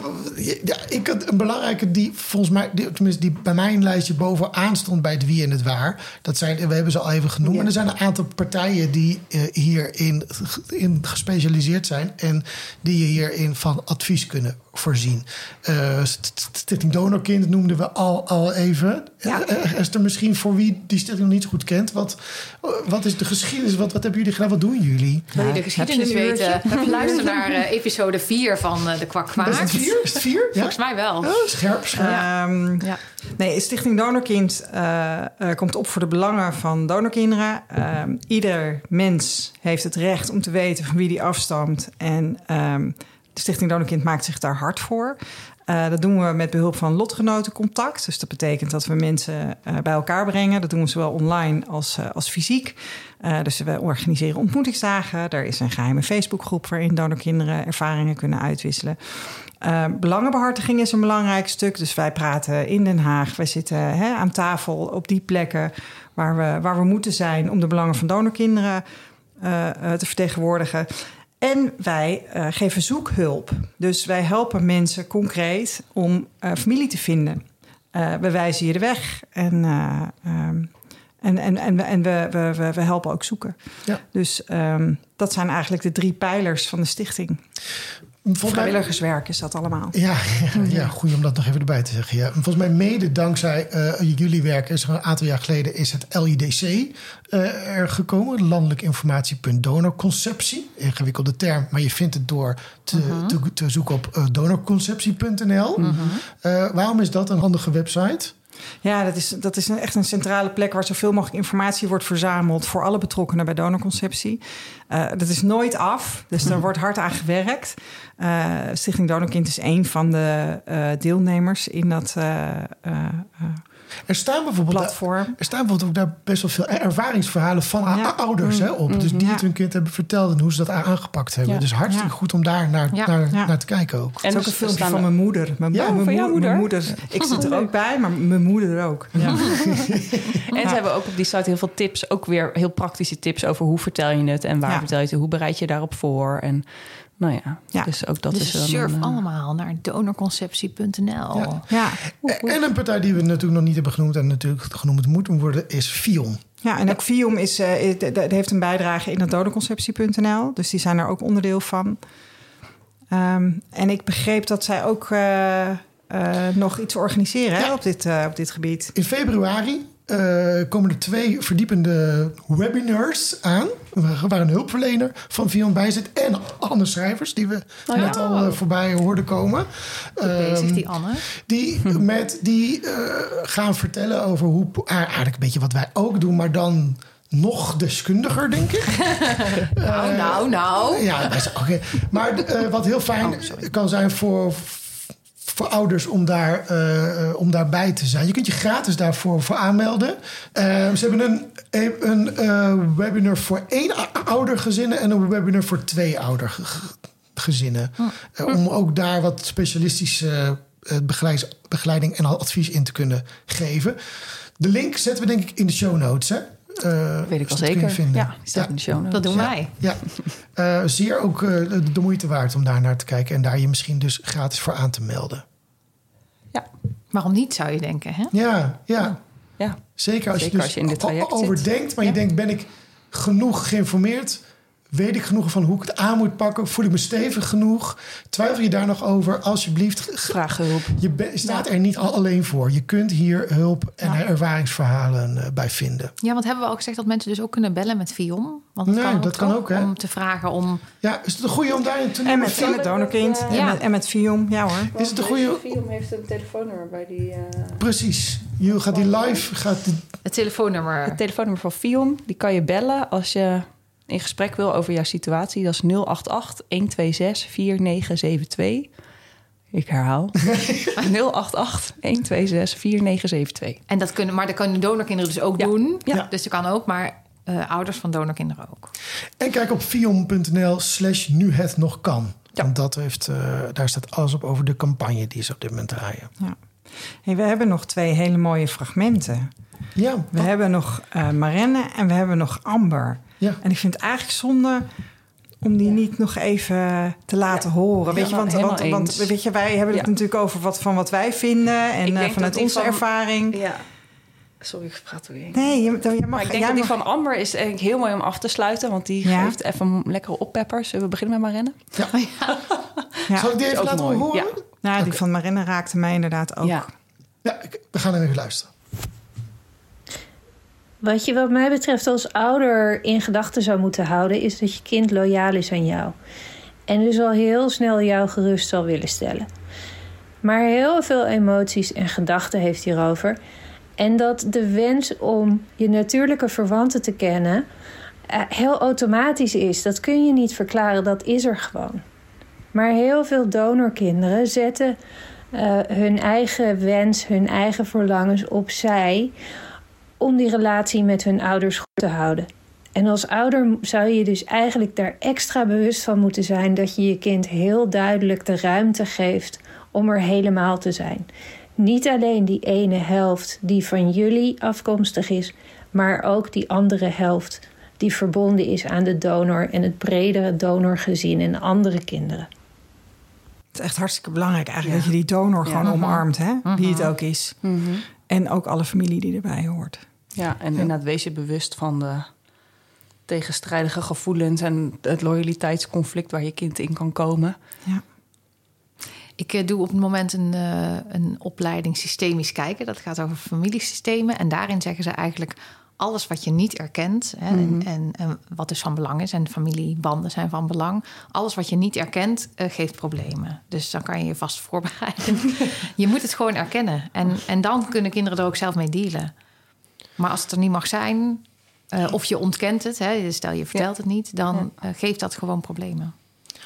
ja, ik had een belangrijke die volgens mij, die, tenminste die bij mijn lijstje bovenaan stond bij het wie en het waar. Dat zijn, we hebben ze al even genoemd. En er zijn een aantal partijen die eh, hierin in gespecialiseerd zijn en die je hierin van advies kunnen voorzien. Eh, St- Stichting Donorkind noemden we al, al even. Ja. Eh, Esther, misschien voor wie die stichting nog niet zo goed kent. Wat, eh, wat is de geschiedenis? Wat, wat hebben jullie gedaan? Wat doen jullie? Wil je de geschiedenis weten? Luister naar eh, episode 4 van eh, De Kwak Is het Kwaak. vier? Is het? Ja? Volgens mij wel. Oh, scherp, scherp. Ehm, Ja. Nee, Stichting Donorkind eh, eh, komt op voor de belangen van donorkinderen. Ehm, ieder mens heeft het recht om te weten van wie die afstamt. En ehm, de Stichting Donorkind maakt zich daar hard voor. Eh, dat doen we met behulp van lotgenotencontact. Dus dat betekent dat we mensen eh, bij elkaar brengen. Dat doen we zowel online als, eh, als fysiek. Dus we organiseren ontmoetingsdagen. Er is een geheime Facebookgroep waarin donorkinderen ervaringen kunnen uitwisselen. Eh, belangenbehartiging is een belangrijk stuk. Dus wij praten in Den Haag. Wij zitten hè, aan tafel op die plekken waar we, waar we moeten zijn om de belangen van donorkinderen te vertegenwoordigen. En wij eh, geven zoekhulp. Dus wij helpen mensen concreet om eh, familie te vinden. Eh, we wijzen je de weg en, ehm, en, en, en, we- en we, we, we, we helpen ook zoeken. Ja. Dus ehm, dat zijn eigenlijk de drie pijlers van de stichting. Vrijwilligerswerk is dat allemaal. Ja, ja, ja, goed om dat nog even erbij te zeggen. Ja. Volgens mij mede dankzij eh, jullie werk is er een aantal jaar geleden is het LIDC eh, er gekomen. Landelijk informatiepunt donorconceptie. Ingewikkelde term, maar je vindt het door te, te, te zoeken op eh, donorconceptie.nl. Eh, waarom is dat een handige website? Ja, dat is, dat is een, echt een centrale plek waar zoveel mogelijk informatie wordt verzameld voor alle betrokkenen bij donorconceptie. Eh, dat is nooit af, dus daar wordt hard aan gewerkt. Eh, Stichting Donorkind is een van de eh, deelnemers in dat Er staan bijvoorbeeld platform. Er staan bijvoorbeeld ook daar best wel veel ervaringsverhalen van Ja. ouders hè, op. Dus die Ja. het hun kind hebben verteld en hoe ze dat aangepakt hebben. Ja. Dus hartstikke Ja. goed om daar naar, Ja. naar, Ja. naar te kijken ook. En ook dus een filmpje van mijn moeder. Mijn, Ja, mijn, van jouw mijn moeder? moeder. Ik zit er ook bij, maar mijn moeder ook. Ja. En ze hebben ook op die site heel veel tips, ook weer heel praktische tips over hoe vertel je het en waar Ja. vertel je het, hoe bereid je daarop voor. En nou ja, Ja. dus ook dat Dus is surf een, eh, allemaal naar donorconceptie.nl. Ja. Ja. En een partij die we natuurlijk nog niet hebben genoemd en natuurlijk genoemd moet worden, is Fion. Ja, en ook is, eh, d- heeft een bijdrage in het donorconceptie.nl. Dus die zijn er ook onderdeel van. Ehm, en ik begreep dat zij ook eh, eh, nog iets organiseren hè, op, dit, eh, op dit gebied. In februari eh, komen er twee verdiepende webinars aan. Waar een hulpverlener van Fion bij zit. En Anne Schrijvers, die we Oh, net ja. al eh, voorbij hoorden komen. Bezig, Ehm, die Anne. Die, met, die eh, gaan vertellen over hoe... Eigenlijk een beetje wat wij ook doen, maar dan nog deskundiger, denk ik. Nou, nou, nou. Ja, oké. Maar wat heel fijn Oh, kan zijn voor, voor ouders om, daar, eh, om daarbij te zijn. Je kunt je gratis daarvoor voor aanmelden. Eh, ze hebben een, een eh, webinar voor één oudergezinnen en een webinar voor twee oudergezinnen. Eh, om ook daar wat specialistische begeleid- begeleiding en advies in te kunnen geven. De link zetten we denk ik in de show notes. Hè? Eh, weet ik wel zeker. vinden. Ja, die staat in de show notes. Dat doen wij. Ja, Eh, zeer ook eh, de, moeite waard om daar naar te kijken en daar je misschien dus gratis voor aan te melden. Ja, Waarom niet, zou je denken, hè? Ja, ja. ja. zeker als Zeker je dus als je in dit o- traject o- zit. overdenkt, maar je denkt ben ik genoeg geïnformeerd? Weet ik genoeg van hoe ik het aan moet pakken? Voel ik me stevig genoeg? Twijfel je daar nog over? Alsjeblieft, g- Vraag hulp. je staat er niet al alleen voor. Je kunt hier hulp en Ja. ervaringsverhalen eh, bij vinden. Ja, want hebben we ook gezegd dat mensen dus ook kunnen bellen met Vion? Want dat Nee, kan ook, dat kan toch? ook, hè? Om te vragen om... Ja, is het een goede om daarin te En noemen? met, en met Donorkind en, Ja. met, en met Vium. Ja hoor. Is het een goede... Film heeft een telefoonnummer bij die... eh, Precies. Je gaat die live... Gaat die- Het telefoonnummer. Het telefoonnummer van Fion, die kan je bellen als je in gesprek wil over jouw situatie. Dat is 088 126 4972. Ik herhaal. 088 126 4972. En dat kunnen, maar dat kunnen donorkinderen dus ook Ja. doen. Ja. Dus dat kan ook, maar eh, ouders van donorkinderen ook. En kijk op fion.nl slash nu het nog kan. Ja. Want dat heeft, eh, daar staat alles op over de campagne die ze op dit moment draaien. Hey, we hebben nog twee hele mooie fragmenten. Ja, We hebben nog eh Marenne en we hebben nog Amber. ja. En ik vind het eigenlijk zonde om die niet nog even te laten horen. Weet je, want, want, want weet je, wij hebben het Ja. natuurlijk over wat, van wat wij vinden en eh, vanuit onze van- ervaring. Ja. Sorry, ik praat er weer. Nee, je, je mag, Maar ik denk dat die van Amber is eigenlijk heel mooi om af te sluiten. Want die Ja. geeft even een lekkere oppepper. Zullen we beginnen met maar rennen? Ja. Zal ik die Is even ook laten mooi. horen? Ja. Nou, die van Marina raakte mij inderdaad ook. Ja. Ja, ik- we gaan er even luisteren. Wat je wat mij betreft als ouder in gedachten zou moeten houden... is dat je kind loyaal is aan jou. En dus al heel snel jou gerust zal willen stellen. Maar heel veel emoties en gedachten heeft hierover. En dat de wens om je natuurlijke verwanten te kennen... eh, heel automatisch is. Dat kun je niet verklaren, dat is er gewoon. Maar heel veel donorkinderen zetten eh, hun eigen wens, hun eigen verlangens opzij om die relatie met hun ouders goed te houden. En als ouder zou je dus eigenlijk daar extra bewust van moeten zijn dat je je kind heel duidelijk de ruimte geeft om er helemaal te zijn. Niet alleen die ene helft die van jullie afkomstig is, maar ook die andere helft die verbonden is aan de donor en het bredere donorgezin en andere kinderen. Het is echt hartstikke belangrijk eigenlijk Ja. dat je die donor Ja. gewoon omarmt, hè? wie het Mhm. ook is. En ook alle familie die erbij hoort. Ja, en inderdaad wees je bewust van de tegenstrijdige gevoelens en het loyaliteitsconflict waar je kind in kan komen. Ja. Ik eh, doe op het moment een, eh, een opleiding systemisch kijken. Dat gaat over familiesystemen. En daarin zeggen ze eigenlijk alles wat je niet erkent. Hè, en, en, en wat dus van belang is. En familiebanden zijn van belang. Alles wat je niet erkent, eh, geeft problemen. Dus dan kan je je vast voorbereiden. je moet het gewoon erkennen. En, en dan kunnen kinderen er ook zelf mee dealen. Maar als het er niet mag zijn, eh, of je ontkent het, hè, stel je vertelt het niet, dan eh, geeft dat gewoon problemen.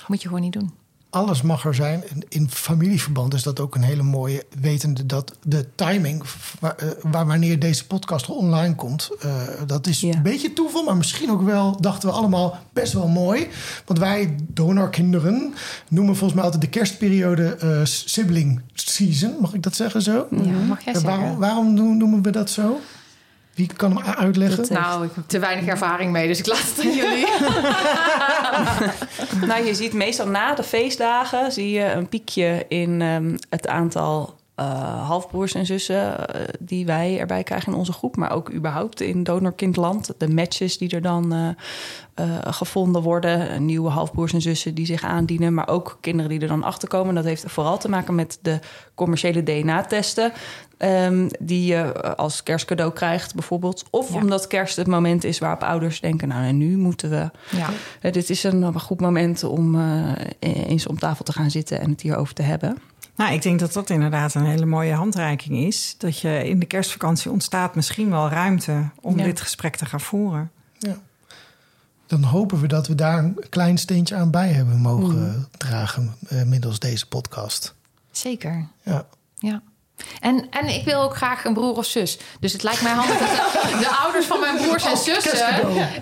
Moet je gewoon niet doen. Alles mag er zijn. En in familieverband is dat ook een hele mooie, wetende dat de timing waar, eh, waar wanneer deze podcast online komt, eh, dat is Ja. een beetje toeval, maar misschien ook wel, dachten we allemaal, best wel mooi. Want wij donorkinderen noemen volgens mij altijd de kerstperiode eh, sibling season. Mag ik dat zeggen zo? Ja, mag jij En zeggen. waarom, waarom noemen we dat zo? Wie kan hem uitleggen? Dat, Nou, ik heb te weinig ervaring mee, dus ik laat het aan jullie. Nou, je ziet meestal na de feestdagen zie je een piekje in ehm, het aantal eh, halfbroers en zussen eh, die wij erbij krijgen in onze groep, maar ook überhaupt in donorkindland. De matches die er dan eh, eh, gevonden worden, nieuwe halfbroers en zussen die zich aandienen, maar ook kinderen die er dan achter komen. Dat heeft vooral te maken met de commerciële DNA-testen. Ehm, die je eh, als kerstcadeau krijgt, bijvoorbeeld. Of Ja. omdat kerst het moment is waarop ouders denken: Nou, en nu moeten we Ja. eh, dit is een, een goed moment om eh, eens om tafel te gaan zitten en het hierover te hebben. Nou, ik denk dat dat inderdaad een hele mooie handreiking is. Dat je in de kerstvakantie ontstaat misschien wel ruimte om Ja. dit gesprek te gaan voeren. Dan hopen we dat we daar een klein steentje aan bij hebben mogen dragen eh, middels deze podcast. Zeker, Ja. ja. En, en ik wil ook graag een broer of zus. Dus het lijkt mij handig dat de, de ouders van mijn broers en zussen...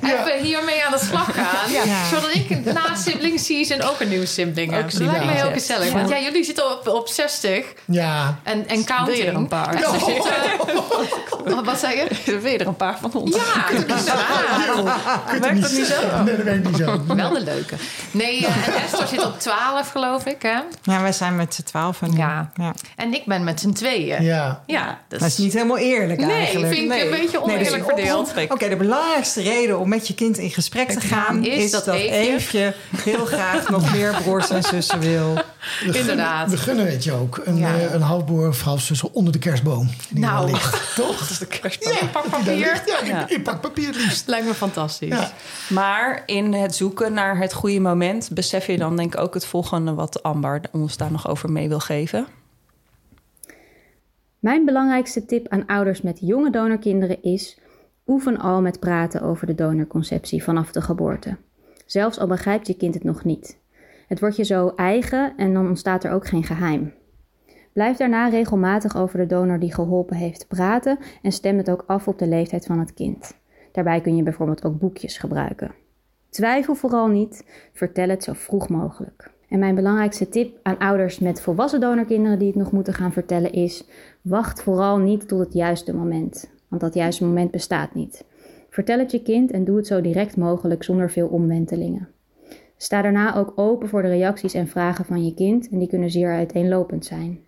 even hiermee aan de slag gaan. Ja. Zodat ik na sibling season ook een nieuwe sibling heb. Ook dat lijkt sibling heel gezellig. Want ja, jullie zitten op, op 60 Ja, en, en counting. Wil je er een paar? En ze zitten- wat zeg je? Er weer er een paar van ons. Ja, dat is waar. werkt dat niet zo? Nee, dat werkt niet zo. Wel de leuke. Nee, eh, en Esther zit op 12, geloof ik. Hè? Ja, wij zijn met z'n twaalf. En, Ja. ja. En ik ben met z'n tweeën. Ja. Ja, dat Dat is niet helemaal eerlijk Nee, eigenlijk. vind ik een beetje Nee, oneerlijk dus verdeeld. Oké, de belangrijkste reden om met je kind in gesprek te gaan... is is, dat dat, Eefje- heel graag nog meer broers en zussen wil. We Inderdaad. Gunnen, we gunnen het je ook. Een, Ja. eh, een halfboer of halfzus onder de kerstboom. Die Nou. ligt. Toch? Dat is de kerstboom. Ja, pak papier. Ja, in, Ja. in pak papier het liefst. Lijkt me fantastisch. Ja. Maar in het zoeken naar het goede moment besef je dan denk ik ook het volgende wat Amber ons daar nog over mee wil geven. Mijn belangrijkste tip aan ouders met jonge donorkinderen is: oefen al met praten over de donorconceptie vanaf de geboorte. Zelfs al begrijpt je kind het nog niet. Het wordt je zo eigen en dan ontstaat er ook geen geheim. Blijf daarna regelmatig over de donor die geholpen heeft praten en stem het ook af op de leeftijd van het kind. Daarbij kun je bijvoorbeeld ook boekjes gebruiken. Twijfel vooral niet, vertel het zo vroeg mogelijk. En mijn belangrijkste tip aan ouders met volwassen donorkinderen die het nog moeten gaan vertellen is: wacht vooral niet tot het juiste moment, want dat juiste moment bestaat niet. Vertel het je kind en doe het zo direct mogelijk zonder veel omwentelingen. Sta daarna ook open voor de reacties en vragen van je kind en die kunnen zeer uiteenlopend zijn.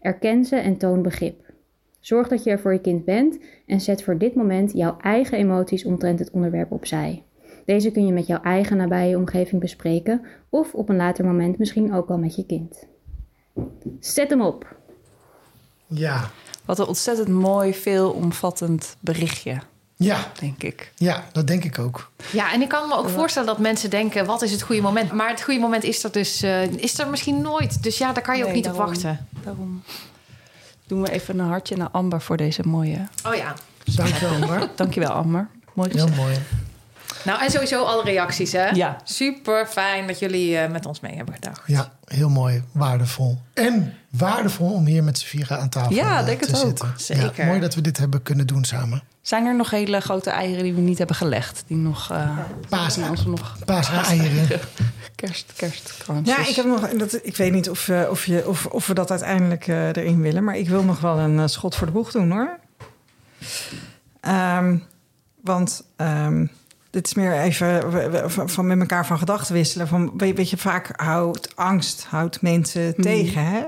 Erken ze en toon begrip. Zorg dat je er voor je kind bent en zet voor dit moment jouw eigen emoties omtrent het onderwerp opzij. Deze kun je met jouw eigen nabije omgeving bespreken of op een later moment misschien ook al met je kind. Zet hem op. Ja, Wat een ontzettend mooi, veelomvattend berichtje, ja, denk ik. ja, dat denk ik ook. Ja, en ik kan me ook voorstellen dat mensen denken: wat is het goede moment? Maar het goede moment is er dus uh, is er misschien nooit. Dus ja, daar kan je ook niet daarom. op wachten. Daarom doen we even een hartje naar Amber voor deze mooie... Oh ja. Dankjewel, Amber. Dankjewel, Amber. Mooi Heel mooi. Nou, en sowieso alle reacties, hè? Ja. Super fijn dat jullie eh, met ons mee hebben gedacht. Ja, heel mooi. Waardevol. En waardevol om hier met z'n vieren aan tafel Ja, eh, denk te het ook. zitten. Zeker. Ja, mooi dat we dit hebben kunnen doen samen. Zijn er nog hele grote eieren die we niet hebben gelegd? Die nog... eh Paas- nog Paaseieren. kerst, kerstkransjes. Ja, ik, heb nog, dat, ik weet niet of, eh, of, je, of, of we dat uiteindelijk eh, erin willen. Maar ik wil nog wel een schot voor de boeg doen hoor. Ehm, want ehm, dit is meer even van, met elkaar van gedachten wisselen. Van, weet, je, vaak houdt angst houdt mensen tegen. Hè?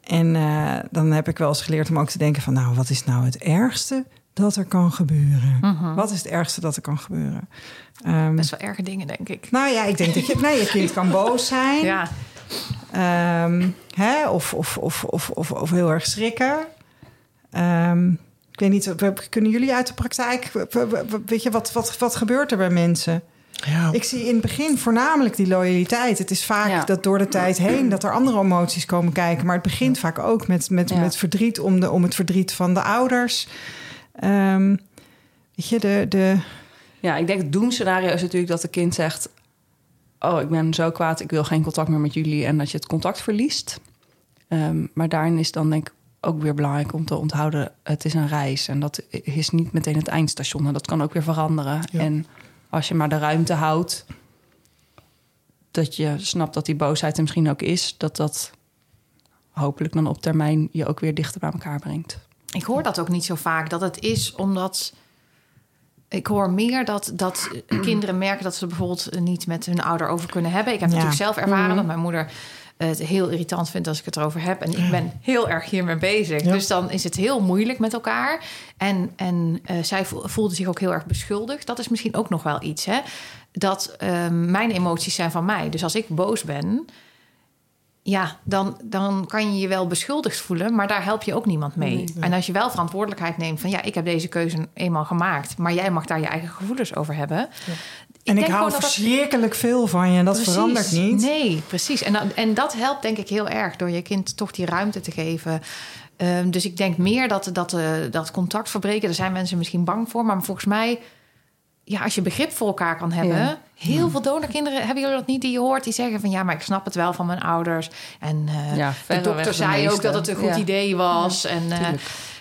En eh, dan heb ik wel eens geleerd om ook te denken van... nou, wat is nou het ergste dat er kan gebeuren? Wat is het ergste dat er kan gebeuren? Ehm, Best wel erge dingen, denk ik. nou ja, ik denk dat je, nee, je kind kan boos zijn. Ja, Ehm, hè? Of, of, of, of, of, of heel erg schrikken. Ehm, ik weet niet, we- kunnen jullie uit de praktijk... we- we- we- Weet je, wat, wat, wat gebeurt er bij mensen? Ja, Ik zie in het begin voornamelijk die loyaliteit. Het is vaak Ja. dat door de tijd heen... dat er andere emoties komen kijken. Maar het begint vaak ook met, met, Ja. met verdriet... Om, de, om het verdriet van de ouders. Ehm, weet je, de... de Ja, ik denk het doemscenario is natuurlijk dat het kind zegt... oh, ik ben zo kwaad, ik wil geen contact meer met jullie... en dat je het contact verliest. Ehm, maar daarin is dan denk ik ook weer belangrijk om te onthouden... het is een reis en dat is niet meteen het eindstation. En dat kan ook weer veranderen. Ja. En als je maar de ruimte houdt... dat je snapt dat die boosheid er misschien ook is... dat dat hopelijk dan op termijn je ook weer dichter bij elkaar brengt. ik hoor dat ook niet zo vaak. Dat het is omdat... Ik hoor meer dat, dat kinderen merken dat ze bijvoorbeeld niet met hun ouder over kunnen hebben. Ik heb Ja. natuurlijk zelf ervaren dat mijn moeder het heel irritant vindt als ik het erover heb. En ik ben heel erg hiermee bezig. Ja. Dus dan is het heel moeilijk met elkaar. En, en eh, zij vo- voelde zich ook heel erg beschuldigd. Dat is misschien ook nog wel iets, hè? Dat ehm, mijn emoties zijn van mij. Dus als ik boos ben, ja, dan, dan kan je je wel beschuldigd voelen, maar daar help je ook niemand mee. En als je wel verantwoordelijkheid neemt van ja, ik heb deze keuze eenmaal gemaakt, maar jij mag daar je eigen gevoelens over hebben. En ik hou dat dat- verschrikkelijk veel van je. En dat Precies. verandert niet. Nee, precies. En, dan- en dat helpt denk ik heel erg door je kind toch die ruimte te geven. Ehm, dus ik denk meer dat, dat, eh, dat contact verbreken, daar zijn mensen misschien bang voor. Maar volgens mij, ja, als je begrip voor elkaar kan hebben. Ja. Heel veel donorkinderen, hebben jullie dat niet die je hoort? Die zeggen van ja, maar ik snap het wel van mijn ouders. En eh, Ja, de dokter de zei ook dat het een goed Ja. idee was. en, eh,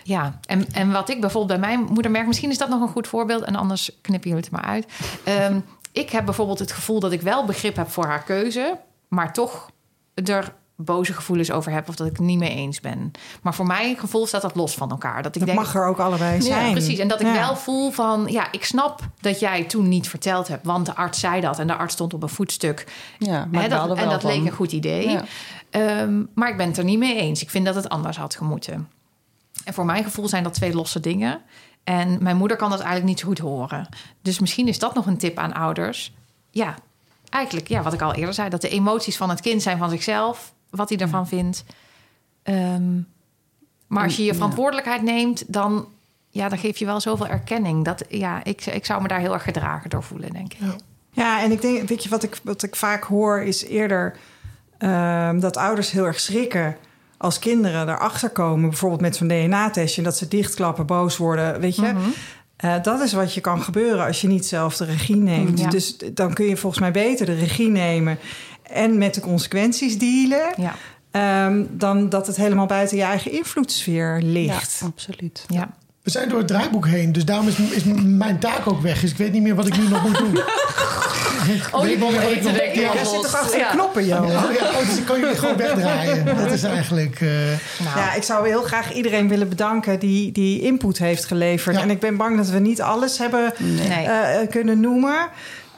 ja, en, en wat ik bijvoorbeeld bij mijn moeder merk, misschien is dat nog een goed voorbeeld, en anders knippen jullie het maar uit. Ehm, ik heb bijvoorbeeld het gevoel dat ik wel begrip heb voor haar keuze, maar toch er boze gevoelens over heb of dat ik het niet mee eens ben. Maar voor mijn gevoel staat dat los van elkaar. Dat ik Dat denk, mag er ook allebei zijn. ja, precies. En dat ik Ja. wel voel van, ja, ik snap dat jij toen niet verteld hebt, want de arts zei dat en de arts stond op een voetstuk. Ja, maar ik dat, en dat van. leek een goed idee. Ja. Ehm, maar ik ben het er niet mee eens. Ik vind dat het anders had gemoeten. En voor mijn gevoel zijn dat twee losse dingen. En mijn moeder kan dat eigenlijk niet zo goed horen. Dus misschien is dat nog een tip aan ouders. Ja, eigenlijk, ja, wat ik al eerder zei, dat de emoties van het kind zijn van zichzelf, wat hij ervan vindt. Ehm, maar als je je verantwoordelijkheid neemt, dan, ja, dan geef je wel zoveel erkenning. Dat, ja, ik, ik zou me daar heel erg gedragen door voelen, denk ik. Ja, en ik denk, weet je, wat ik, wat ik vaak hoor is eerder ehm, dat ouders heel erg schrikken als kinderen erachter komen, bijvoorbeeld met zo'n DNA-testje, dat ze dichtklappen, boos worden, weet je. Eh, dat is wat je kan gebeuren als je niet zelf de regie neemt. Ja. Dus dan kun je volgens mij beter de regie nemen en met de consequenties dealen, Ja, ehm, dan dat het helemaal buiten je eigen invloedssfeer ligt. Ja, absoluut. ja. We zijn door het draaiboek heen, dus daarom is, is mijn taak ook weg. Dus ik weet niet meer wat ik nu nog moet doen. Oh, je wil weten, denk ik. Zit toch achter Ja. de knoppen, joh? Oh, ja, oh, dus ik kan jullie gewoon wegdraaien. Dat is eigenlijk... eh, Nou, Ja, ik zou heel graag iedereen willen bedanken die, die input heeft geleverd. Ja. En ik ben bang dat we niet alles hebben Nee. eh, kunnen noemen.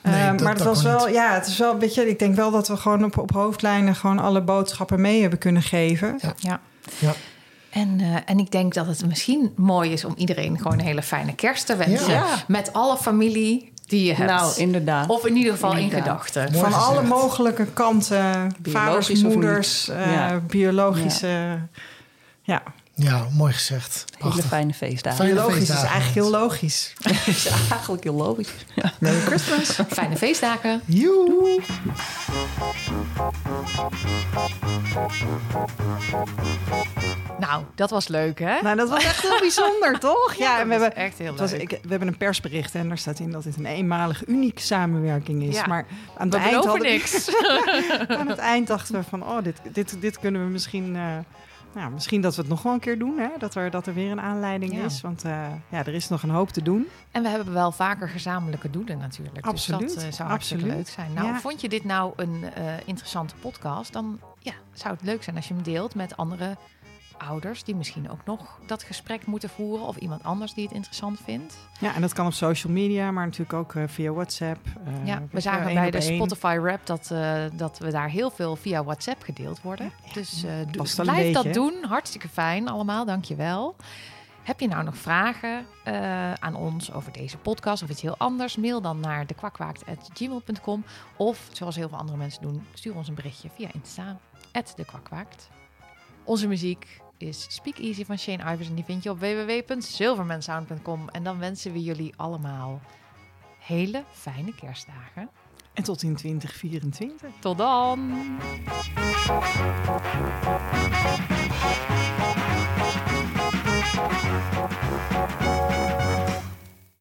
Nee, Eh, dat- maar het dat was wel, niet. ja, het is wel, weet je, ik denk wel dat we gewoon op, op hoofdlijnen gewoon alle boodschappen mee hebben kunnen geven. Ja. ja. En, eh, en ik denk dat het misschien mooi is om iedereen gewoon een hele fijne kerst te wensen. Ja. Met alle familie. Die je hebt. Nou, inderdaad. Of in ieder geval in gedachten. Van gezegd. alle mogelijke kanten. Vaders, Biologisch moeders, eh, Ja. biologische. Ja, Ja, mooi gezegd. Hele Prachtig. fijne feestdagen. Fijne biologisch is eigenlijk heel logisch. Dat is eigenlijk heel logisch. Ja. Merry Christmas. Fijne feestdagen. Joe. Nou, dat was leuk, hè? Nou, dat was echt heel bijzonder, toch? Ja, en we dat was hebben, echt heel was- leuk. ik- we hebben een persbericht en daar staat in dat dit een eenmalig unieke samenwerking is. Ja. Maar aan het, We eind hadden, niks. aan het eind dachten we van, oh, dit, dit, dit kunnen we misschien... eh, nou, misschien dat we het nog wel een keer doen, hè? Dat, er, dat er weer een aanleiding Ja. is. Want eh, ja, er is nog een hoop te doen. En we hebben wel vaker gezamenlijke doelen natuurlijk. Absoluut, Dus dat eh, zou hartstikke absoluut. leuk zijn. Nou, Ja. vond je dit nou een eh, interessante podcast? Dan ja, zou het leuk zijn als je hem deelt met andere ouders... die misschien ook nog dat gesprek moeten voeren... of iemand anders die het interessant vindt. Ja, en dat kan op social media, maar natuurlijk ook eh, via WhatsApp. eh, ja, we zagen bij de. Spotify Rap dat, eh, dat we daar heel veel via WhatsApp gedeeld worden. dus blijf dat doen. Hartstikke fijn allemaal, dankjewel. Heb je nou nog vragen aan ons over deze podcast of iets heel anders? Mail dan naar dekwakkwaakt.gmail.com. Of, zoals heel veel andere mensen doen, stuur ons een berichtje via Insta, @dekwakkwaakt. Onze muziek is Speak Easy van Shane Ivers en die vind je op www.silvermansound.com. En dan wensen we jullie allemaal hele fijne kerstdagen. En tot in 2024. Tot dan!